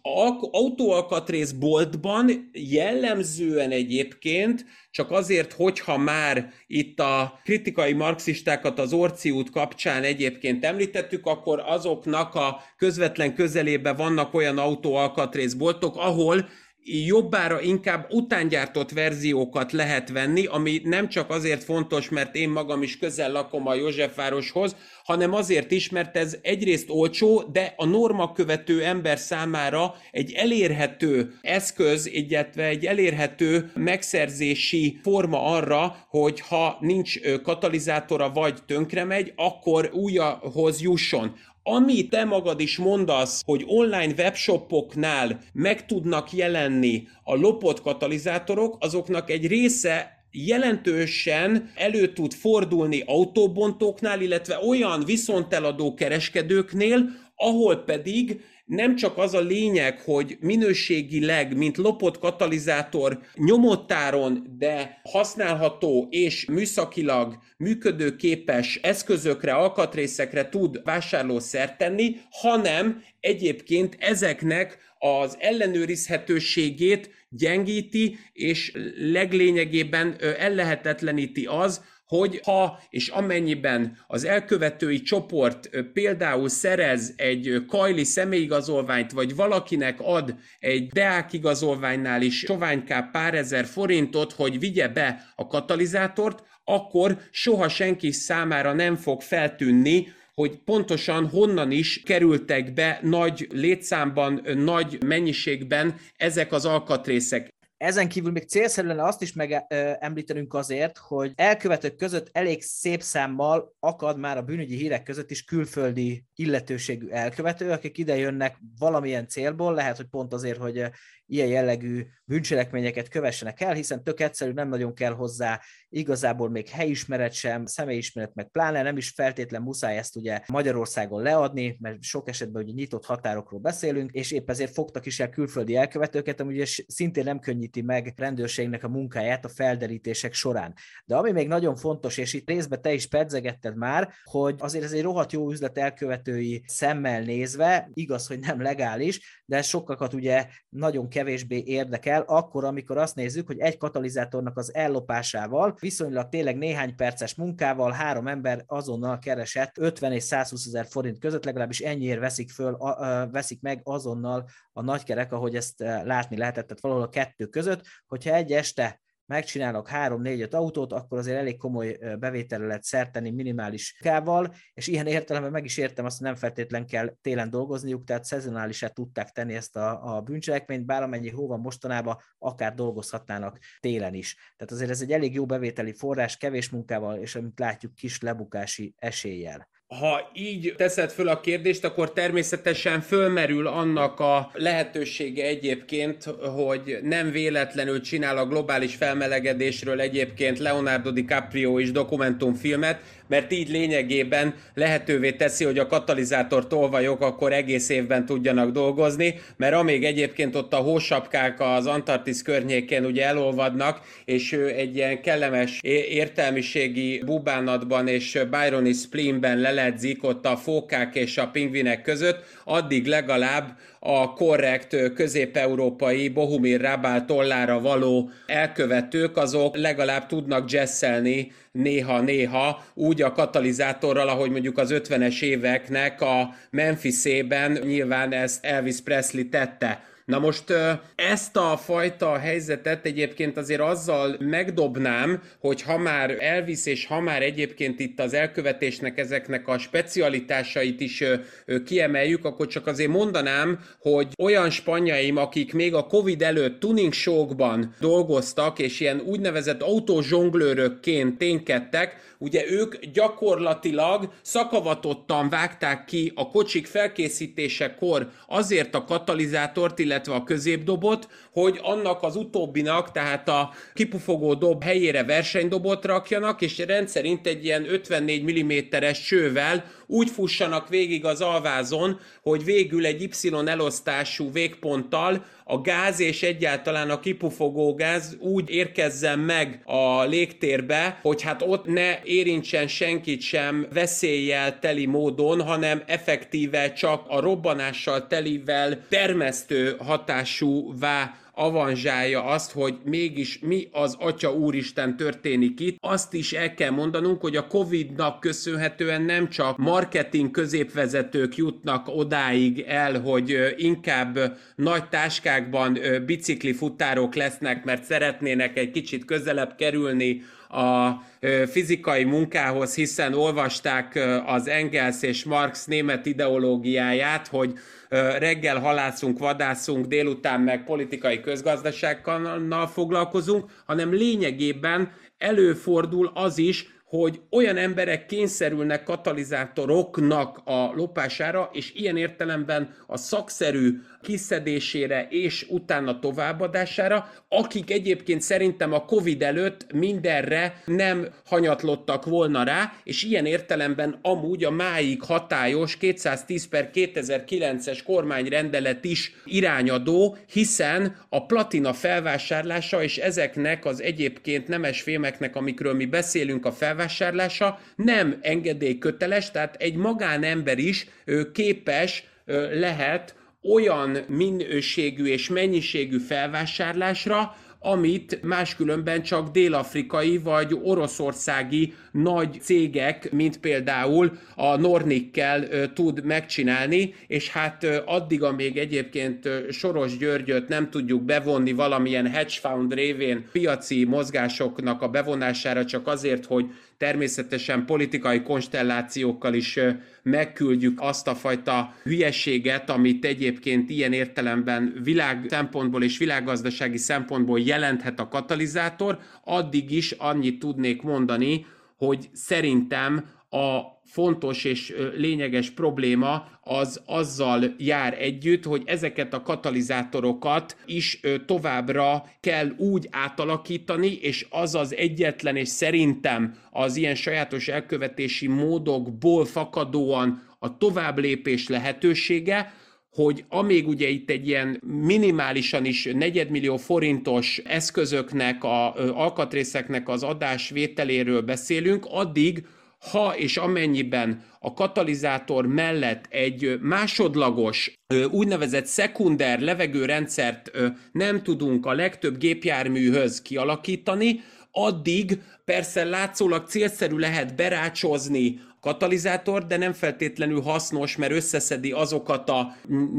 [SPEAKER 2] autóalkatrész boltban jellemzően egyébként csak azért, hogyha már itt a kritikai marxistákat az Orci kapcsán egyébként említettük, akkor azoknak a közvetlen közelében vannak olyan autóalkatrészboltok, ahol jobbára inkább utángyártott verziókat lehet venni, ami nem csak azért fontos, mert én magam is közel lakom a Józsefvároshoz, hanem azért is, mert ez egyrészt olcsó, de a norma követő ember számára egy elérhető eszköz, illetve egy elérhető megszerzési forma arra, hogy ha nincs katalizátora vagy tönkre megy, akkor újhoz jusson. Ami te magad is mondasz, hogy online webshopoknál meg tudnak jelenni a lopott katalizátorok, azoknak egy része jelentősen elő tud fordulni autóbontóknál, illetve olyan viszonteladó kereskedőknél, ahol pedig nem csak az a lényeg, hogy minőségileg, mint lopott katalizátor nyomottáron, de használható és műszakilag működőképes eszközökre, alkatrészekre tud vásárlószert tenni, hanem egyébként ezeknek az ellenőrizhetőségét gyengíti, és leglényegében ellehetetleníti az, hogy ha és amennyiben az elkövetői csoport például szerez egy kajli személyigazolványt, vagy valakinek ad egy deák igazolványnál is soványká pár ezer forintot, hogy vigye be a katalizátort, akkor soha senki számára nem fog feltűnni, hogy pontosan honnan is kerültek be nagy létszámban, nagy mennyiségben ezek az alkatrészek.
[SPEAKER 1] Ezen kívül még célszerű lenne azt is megemlítenünk azért, hogy elkövetők között elég szép számmal akad már a bűnügyi hírek között is külföldi illetőségű elkövető, akik ide jönnek valamilyen célból, lehet, hogy pont azért, hogy ilyen jellegű bűncselekményeket kövessenek el, hiszen tök egyszerű, nem nagyon kell hozzá igazából még helyismeret sem, személyismeret meg pláne, nem is feltétlen muszáj ezt ugye Magyarországon leadni, mert sok esetben ugye nyitott határokról beszélünk, és épp ezért fogtak is el külföldi elkövetőket, ami ugye szintén nem könnyíti meg rendőrségnek a munkáját a felderítések során. De ami még nagyon fontos, és itt részben te is pedzegetted már, hogy azért ez egy rohadt jó üzlet elkövetői szemmel nézve, igaz, hogy nem legális, de sokakat ugye nagyon kevésbé érdekel, akkor, amikor azt nézzük, hogy egy katalizátornak az ellopásával, viszonylag tényleg néhány perces munkával három ember azonnal keresett 50 és 120 ezer forint között, legalábbis ennyiért veszik, föl, veszik meg azonnal a nagykerek, ahogy ezt látni lehetett, tehát valahol a kettő között, hogyha egy este megcsinálok 3-4-5 autót, akkor azért elég komoly bevételre lehet szerteni minimális kával, és ilyen értelemben meg is értem azt, hogy nem feltétlen kell télen dolgozniuk, tehát szezonálisát tudták tenni ezt a, a bűncselekményt, bár amennyi hó van mostanában, akár dolgozhatnának télen is. Tehát azért ez egy elég jó bevételi forrás, kevés munkával, és amit látjuk, kis lebukási eséllyel
[SPEAKER 2] ha így teszed föl a kérdést, akkor természetesen fölmerül annak a lehetősége egyébként, hogy nem véletlenül csinál a globális felmelegedésről egyébként Leonardo DiCaprio is dokumentumfilmet, mert így lényegében lehetővé teszi, hogy a katalizátor tolvajok akkor egész évben tudjanak dolgozni, mert amíg egyébként ott a hósapkák az Antarktisz környékén ugye elolvadnak, és egy ilyen kellemes értelmiségi bubánatban és Byroni spleenben leledzik ott a fókák és a pingvinek között, addig legalább a korrekt közép-európai Bohumir Rabál tollára való elkövetők, azok legalább tudnak jesszelni néha-néha úgy a katalizátorral, ahogy mondjuk az 50-es éveknek a Memphis-ében nyilván ezt Elvis Presley tette. Na most ezt a fajta helyzetet egyébként azért azzal megdobnám, hogy ha már Elvis és ha már egyébként itt az elkövetésnek ezeknek a specialitásait is kiemeljük, akkor csak azért mondanám, hogy olyan spanyaim, akik még a Covid előtt tuning showkban dolgoztak, és ilyen úgynevezett autózsonglőrökként ténykedtek, ugye ők gyakorlatilag szakavatottan vágták ki a kocsik felkészítésekor azért a katalizátort, illetve a középdobot, hogy annak az utóbbinak, tehát a kipufogó dob helyére versenydobot rakjanak, és rendszerint egy ilyen 54 mm-es csővel úgy fussanak végig az alvázon, hogy végül egy Y elosztású végponttal a gáz és egyáltalán a kipufogó gáz úgy érkezzen meg a légtérbe, hogy hát ott ne érintsen senkit sem veszéllyel teli módon, hanem effektíve csak a robbanással telivel termesztő hatásúvá avanzsálja azt, hogy mégis mi az Atya Úristen történik itt. Azt is el kell mondanunk, hogy a Covid-nak köszönhetően nem csak marketing középvezetők jutnak odáig el, hogy inkább nagy táskákban bicikli futárok lesznek, mert szeretnének egy kicsit közelebb kerülni a fizikai munkához, hiszen olvasták az Engels és Marx német ideológiáját, hogy reggel halászunk, vadászunk, délután meg politikai közgazdasággal foglalkozunk, hanem lényegében előfordul az is, hogy olyan emberek kényszerülnek katalizátoroknak a lopására, és ilyen értelemben a szakszerű kiszedésére és utána továbbadására, akik egyébként szerintem a Covid előtt mindenre nem hanyatlottak volna rá, és ilyen értelemben amúgy a máig hatályos 210 per 2009-es kormányrendelet is irányadó, hiszen a platina felvásárlása és ezeknek az egyébként nemes fémeknek, amikről mi beszélünk a felvásárlása, nem engedélyköteles, tehát egy magánember is képes lehet olyan minőségű és mennyiségű felvásárlásra, amit máskülönben csak dél-afrikai vagy oroszországi nagy cégek, mint például a Nornikkel tud megcsinálni, és hát addig, amíg egyébként Soros Györgyöt nem tudjuk bevonni valamilyen hedge fund révén piaci mozgásoknak a bevonására csak azért, hogy természetesen politikai konstellációkkal is megküldjük azt a fajta hülyeséget, amit egyébként ilyen értelemben világ szempontból és világgazdasági szempontból jelenthet a katalizátor, addig is annyit tudnék mondani, hogy szerintem a fontos és lényeges probléma az azzal jár együtt, hogy ezeket a katalizátorokat is továbbra kell úgy átalakítani, és az az egyetlen, és szerintem az ilyen sajátos elkövetési módokból fakadóan a továbblépés lehetősége, hogy amíg ugye itt egy ilyen minimálisan is negyedmillió forintos eszközöknek, a alkatrészeknek az adásvételéről beszélünk, addig ha és amennyiben a katalizátor mellett egy másodlagos, úgynevezett szekunder levegőrendszert nem tudunk a legtöbb gépjárműhöz kialakítani, addig persze látszólag célszerű lehet berácsozni katalizátor, de nem feltétlenül hasznos, mert összeszedi azokat a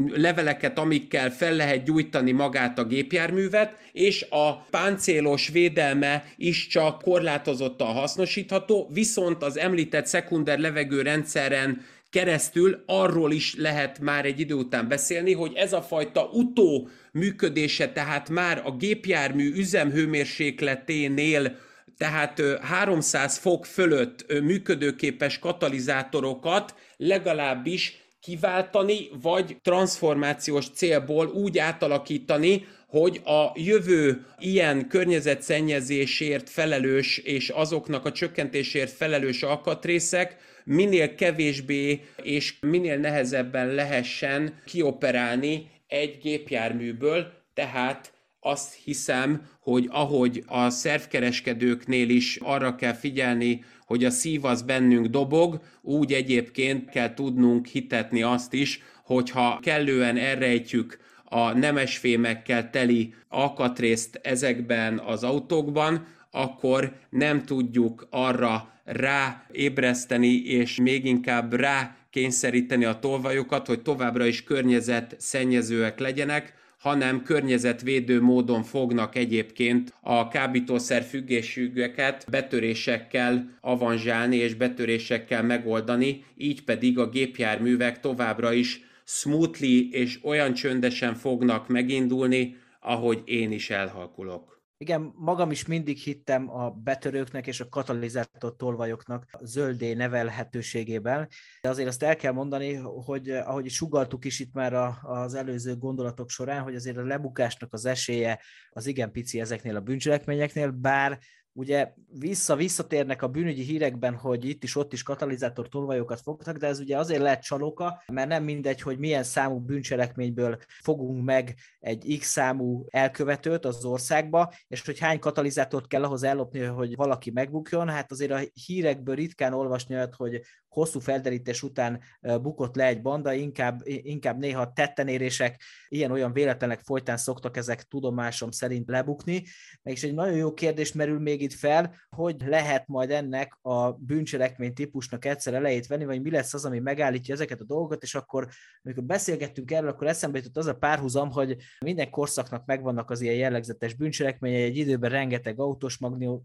[SPEAKER 2] leveleket, amikkel fel lehet gyújtani magát a gépjárművet, és a páncélos védelme is csak korlátozottan hasznosítható, viszont az említett szekunder levegőrendszeren keresztül arról is lehet már egy idő után beszélni, hogy ez a fajta utó működése, tehát már a gépjármű üzemhőmérsékleténél tehát 300 fok fölött működőképes katalizátorokat legalábbis kiváltani, vagy transformációs célból úgy átalakítani, hogy a jövő ilyen környezetszennyezésért felelős és azoknak a csökkentésért felelős alkatrészek minél kevésbé és minél nehezebben lehessen kioperálni egy gépjárműből, tehát azt hiszem, hogy ahogy a szervkereskedőknél is arra kell figyelni, hogy a szív az bennünk dobog, úgy egyébként kell tudnunk hitetni azt is, hogyha kellően errejtjük a nemesfémekkel teli alkatrészt ezekben az autókban, akkor nem tudjuk arra ráébreszteni, és még inkább rá kényszeríteni a tolvajokat, hogy továbbra is környezet szennyezőek legyenek, hanem környezetvédő módon fognak egyébként a kábítószer függésüket betörésekkel avanzsálni és betörésekkel megoldani, így pedig a gépjárművek továbbra is smoothly és olyan csöndesen fognak megindulni, ahogy én is elhalkulok.
[SPEAKER 1] Igen, magam is mindig hittem a betörőknek és a katalizátor tolvajoknak a zöldé nevelhetőségében, de azért azt el kell mondani, hogy ahogy sugaltuk is itt már az előző gondolatok során, hogy azért a lebukásnak az esélye az igen pici ezeknél a bűncselekményeknél, bár ugye vissza-visszatérnek a bűnügyi hírekben, hogy itt is ott is katalizátor tolvajokat fogtak, de ez ugye azért lehet csalóka, mert nem mindegy, hogy milyen számú bűncselekményből fogunk meg egy X számú elkövetőt az országba, és hogy hány katalizátort kell ahhoz ellopni, hogy valaki megbukjon. Hát azért a hírekből ritkán olvasni olyat, hogy hosszú felderítés után bukott le egy banda, inkább, inkább néha tettenérések, ilyen-olyan véletlenek folytán szoktak ezek tudomásom szerint lebukni. És egy nagyon jó kérdés merül még itt fel, hogy lehet majd ennek a bűncselekmény típusnak egyszer elejét venni, vagy mi lesz az, ami megállítja ezeket a dolgokat, és akkor, amikor beszélgettünk erről, akkor eszembe jutott az a párhuzam, hogy minden korszaknak megvannak az ilyen jellegzetes bűncselekményei, egy időben rengeteg autós magnót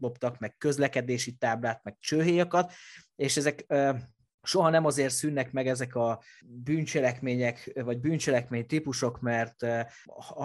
[SPEAKER 1] loptak, meg közlekedési táblát, meg csőhéjakat, és ezek soha nem azért szűnnek meg ezek a bűncselekmények, vagy bűncselekmény típusok, mert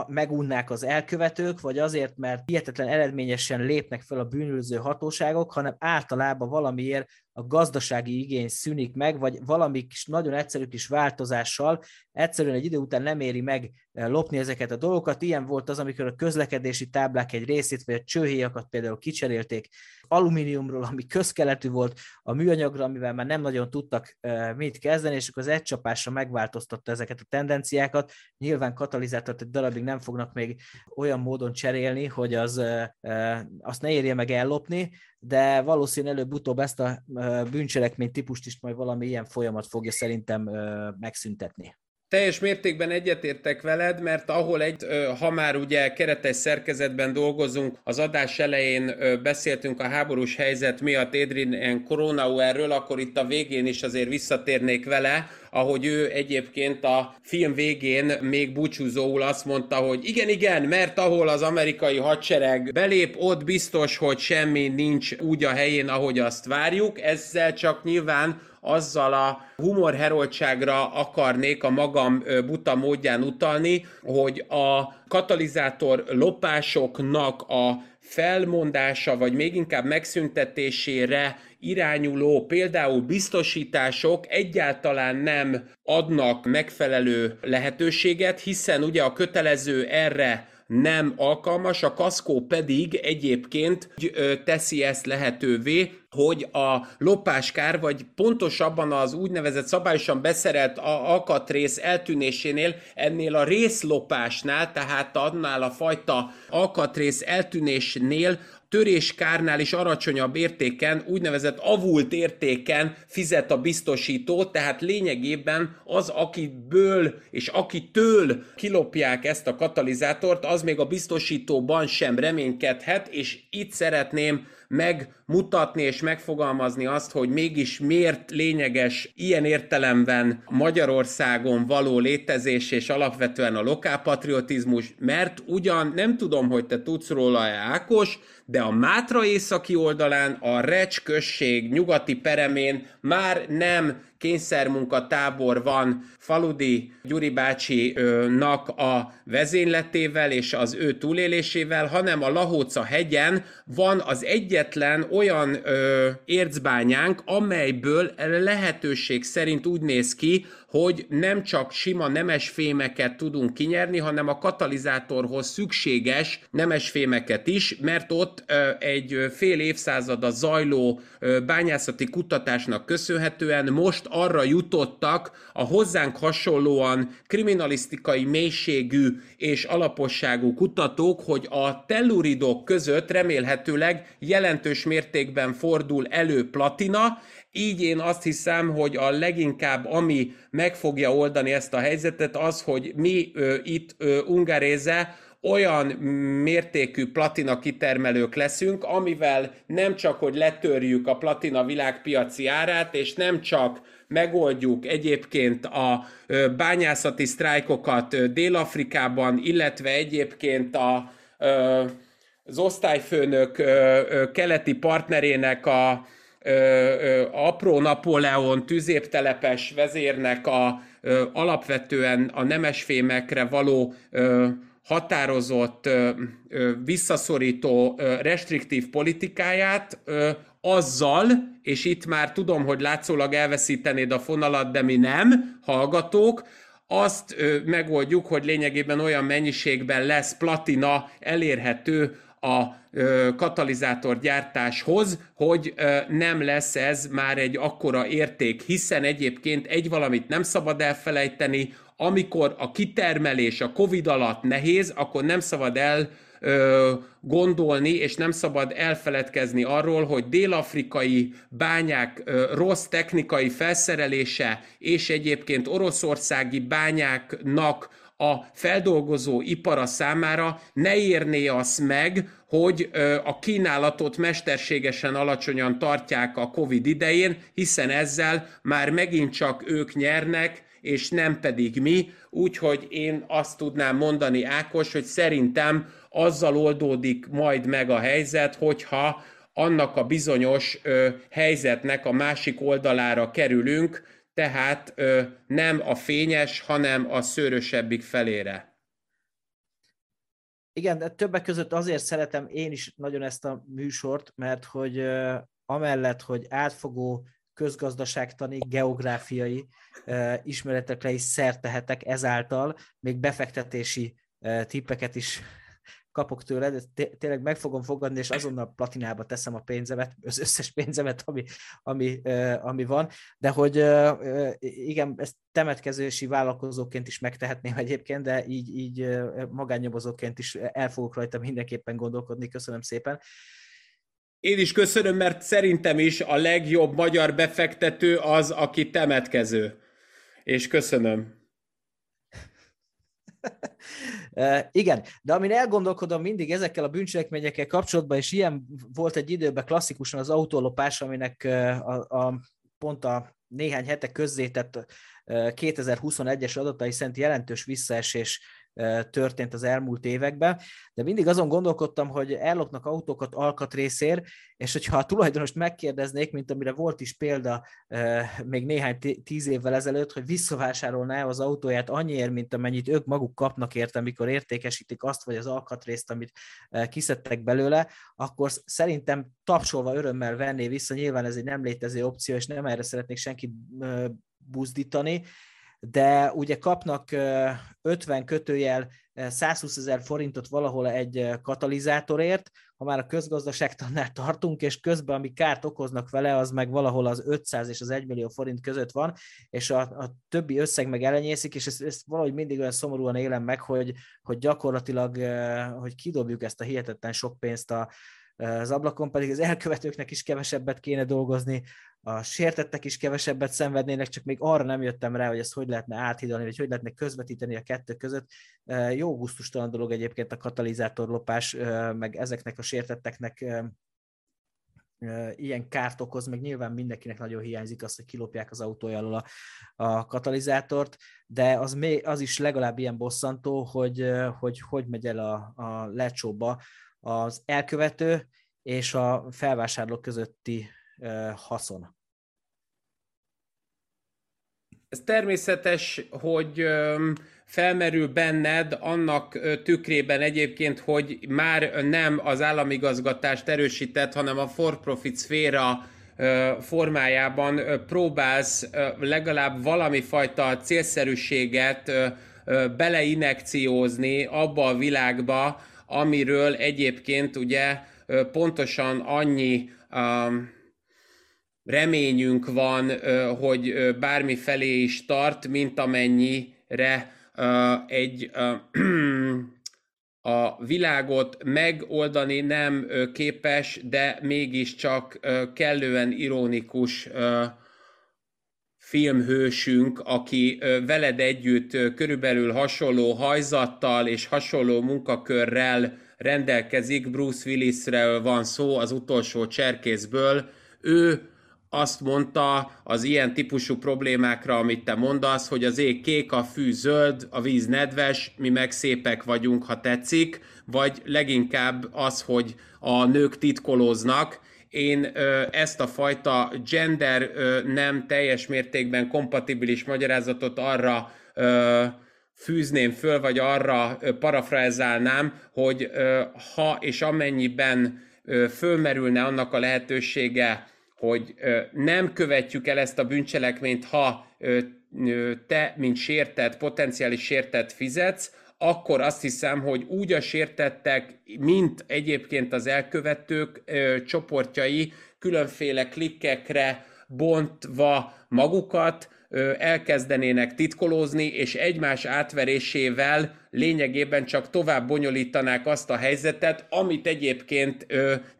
[SPEAKER 1] megunnák az elkövetők, vagy azért, mert hihetetlen eredményesen lépnek fel a bűnöző hatóságok, hanem általában valamiért a gazdasági igény szűnik meg, vagy valami kis, nagyon egyszerű kis változással egyszerűen egy idő után nem éri meg eh, lopni ezeket a dolgokat. Ilyen volt az, amikor a közlekedési táblák egy részét, vagy a csőhéjakat például kicserélték alumíniumról, ami közkeletű volt, a műanyagra, amivel már nem nagyon tudtak eh, mit kezdeni, és akkor az egy csapásra megváltoztatta ezeket a tendenciákat. Nyilván katalizátort egy darabig nem fognak még olyan módon cserélni, hogy az, eh, azt ne érje meg ellopni, de valószínűleg előbb-utóbb ezt a bűncselekmény típust is majd valami ilyen folyamat fogja szerintem megszüntetni.
[SPEAKER 2] Teljes mértékben egyetértek veled, mert ahol egy, ha már ugye keretes szerkezetben dolgozunk, az adás elején beszéltünk a háborús helyzet miatt Adrian Coronauerről, akkor itt a végén is azért visszatérnék vele, ahogy ő egyébként a film végén még búcsúzóul azt mondta, hogy igen, igen, mert ahol az amerikai hadsereg belép, ott biztos, hogy semmi nincs úgy a helyén, ahogy azt várjuk. Ezzel csak nyilván azzal a humorheroltságra akarnék a magam buta módján utalni, hogy a katalizátor lopásoknak a felmondása, vagy még inkább megszüntetésére irányuló például biztosítások egyáltalán nem adnak megfelelő lehetőséget, hiszen ugye a kötelező erre nem alkalmas, a kaszkó pedig egyébként teszi ezt lehetővé, hogy a lopáskár, vagy pontosabban az úgynevezett szabályosan beszerelt alkatrész eltűnésénél, ennél a részlopásnál, tehát annál a fajta alkatrész eltűnésnél töréskárnál is alacsonyabb értéken, úgynevezett avult értéken fizet a biztosító, tehát lényegében az, akiből és akitől kilopják ezt a katalizátort, az még a biztosítóban sem reménykedhet, és itt szeretném megmutatni és megfogalmazni azt, hogy mégis miért lényeges ilyen értelemben Magyarországon való létezés és alapvetően a lokálpatriotizmus, mert ugyan nem tudom, hogy te tudsz róla Ákos, de a Mátra északi oldalán, a Recs község nyugati peremén már nem kényszermunkatábor van Faludi Gyuri bácsinak a vezényletével és az ő túlélésével, hanem a Lahóca hegyen van az egyetlen olyan ö, ércbányánk, amelyből lehetőség szerint úgy néz ki, hogy nem csak sima nemesfémeket tudunk kinyerni, hanem a katalizátorhoz szükséges nemesfémeket is, mert ott egy fél évszázada zajló bányászati kutatásnak köszönhetően most arra jutottak a hozzánk hasonlóan kriminalisztikai mélységű és alaposságú kutatók, hogy a telluridok között remélhetőleg jelentős mértékben fordul elő platina, így én azt hiszem, hogy a leginkább, ami meg fogja oldani ezt a helyzetet, az, hogy mi ö, itt ö, Ungaréze olyan mértékű platina kitermelők leszünk, amivel nem csak, hogy letörjük a platina világpiaci árát, és nem csak megoldjuk egyébként a bányászati sztrájkokat Dél-Afrikában, illetve egyébként a, az osztályfőnök keleti partnerének a apró Napóleon tüzéptelepes vezérnek a alapvetően a nemesfémekre való határozott, visszaszorító, restriktív politikáját azzal, és itt már tudom, hogy látszólag elveszítenéd a fonalat, de mi nem, hallgatók, azt megoldjuk, hogy lényegében olyan mennyiségben lesz platina elérhető a katalizátor gyártáshoz, hogy nem lesz ez már egy akkora érték, hiszen egyébként egy valamit nem szabad elfelejteni, amikor a kitermelés a Covid alatt nehéz, akkor nem szabad el gondolni, és nem szabad elfeledkezni arról, hogy dél-afrikai bányák rossz technikai felszerelése, és egyébként oroszországi bányáknak a feldolgozó ipara számára ne érné azt meg, hogy a kínálatot mesterségesen alacsonyan tartják a COVID idején, hiszen ezzel már megint csak ők nyernek, és nem pedig mi, úgyhogy én azt tudnám mondani, Ákos, hogy szerintem azzal oldódik majd meg a helyzet, hogyha annak a bizonyos helyzetnek a másik oldalára kerülünk, tehát ö, nem a fényes, hanem a szőrösebbik felére.
[SPEAKER 1] Igen, de többek között azért szeretem én is nagyon ezt a műsort, mert hogy ö, amellett, hogy átfogó közgazdaságtani, geográfiai uh, ismeretekre is szert tehetek, ezáltal még befektetési tippeket is kapok tőled, de tényleg meg fogom fogadni, és azonnal platinába teszem a pénzemet, az összes pénzemet, ami, ami, ami van, de hogy igen, ezt temetkezési vállalkozóként is megtehetném egyébként, de így, így magánnyomozóként is el fogok rajta mindenképpen gondolkodni, köszönöm szépen.
[SPEAKER 2] Én is köszönöm, mert szerintem is a legjobb magyar befektető az, aki temetkező. És köszönöm.
[SPEAKER 1] Igen, de amin elgondolkodom mindig ezekkel a bűncselekményekkel kapcsolatban, és ilyen volt egy időben klasszikusan az autólopás, aminek a, a pont a néhány hete közzétett 2021-es adatai szerint jelentős visszaesés történt az elmúlt években, de mindig azon gondolkodtam, hogy ellopnak autókat alkatrészért, és hogyha a tulajdonost megkérdeznék, mint amire volt is példa még néhány tíz évvel ezelőtt, hogy visszavásárolná az autóját annyiért, mint amennyit ők maguk kapnak érte, amikor értékesítik azt, vagy az alkatrészt, amit kiszedtek belőle, akkor szerintem tapsolva örömmel venné vissza, nyilván ez egy nem létező opció, és nem erre szeretnék senkit buzdítani, de ugye kapnak 50 kötőjel 120 ezer forintot valahol egy katalizátorért, ha már a közgazdaságtannál tartunk, és közben ami kárt okoznak vele, az meg valahol az 500 és az 1 millió forint között van, és a, a többi összeg meg elenyészik, és ezt, ezt valahogy mindig olyan szomorúan élem meg, hogy, hogy gyakorlatilag, hogy kidobjuk ezt a hihetetlen sok pénzt a, az ablakon, pedig az elkövetőknek is kevesebbet kéne dolgozni, a sértettek is kevesebbet szenvednének, csak még arra nem jöttem rá, hogy ezt hogy lehetne áthidalni, vagy hogy lehetne közvetíteni a kettő között. Jó gusztustalan dolog egyébként a katalizátorlopás, meg ezeknek a sértetteknek ilyen kárt okoz, meg nyilván mindenkinek nagyon hiányzik az, hogy kilopják az autója alól a, a katalizátort, de az, még, az is legalább ilyen bosszantó, hogy hogy, hogy megy el a, a lecsóba az elkövető és a felvásárló közötti haszon.
[SPEAKER 2] Ez természetes, hogy felmerül benned annak tükrében egyébként, hogy már nem az államigazgatást erősített, hanem a for-profit szféra formájában próbálsz legalább valami fajta célszerűséget beleinekciózni abba a világba, amiről egyébként ugye pontosan annyi um, reményünk van, hogy bármi felé is tart, mint amennyire egy a világot megoldani nem képes, de mégiscsak kellően ironikus filmhősünk, aki veled együtt körülbelül hasonló hajzattal és hasonló munkakörrel rendelkezik, Bruce Willisről van szó az utolsó cserkészből, ő azt mondta az ilyen típusú problémákra, amit te mondasz, hogy az ég kék, a fű zöld, a víz nedves, mi meg szépek vagyunk, ha tetszik, vagy leginkább az, hogy a nők titkolóznak. Én ezt a fajta gender nem teljes mértékben kompatibilis magyarázatot arra fűzném föl, vagy arra ö, parafrázálnám, hogy ha és amennyiben fölmerülne annak a lehetősége, hogy nem követjük el ezt a bűncselekményt, ha te, mint sértett, potenciális sértett fizetsz, akkor azt hiszem, hogy úgy a sértettek, mint egyébként az elkövetők csoportjai különféle klikkekre bontva magukat, elkezdenének titkolózni, és egymás átverésével lényegében csak tovább bonyolítanák azt a helyzetet, amit egyébként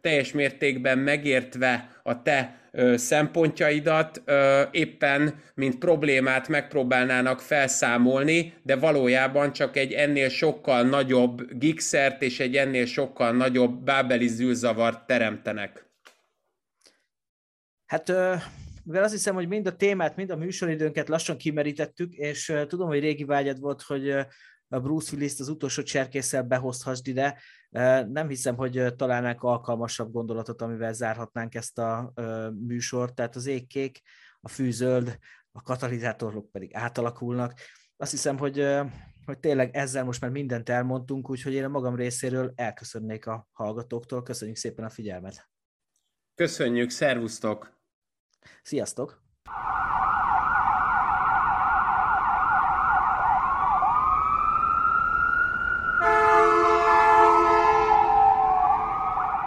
[SPEAKER 2] teljes mértékben megértve a te szempontjaidat éppen, mint problémát megpróbálnának felszámolni, de valójában csak egy ennél sokkal nagyobb gikszert és egy ennél sokkal nagyobb bábeli zűrzavart teremtenek.
[SPEAKER 1] Hát mivel azt hiszem, hogy mind a témát, mind a műsoridőnket lassan kimerítettük, és tudom, hogy régi vágyad volt, hogy a Bruce Willis-t az utolsó cserkésszel behozhassd ide. Nem hiszem, hogy találnánk alkalmasabb gondolatot, amivel zárhatnánk ezt a műsort. Tehát az ég kék, a fű zöld, a katalizátorok pedig átalakulnak. Azt hiszem, hogy, hogy tényleg ezzel most már mindent elmondtunk, úgyhogy én a magam részéről elköszönnék a hallgatóktól. Köszönjük szépen a figyelmet!
[SPEAKER 2] Köszönjük, szervusztok!
[SPEAKER 1] Sziasztok!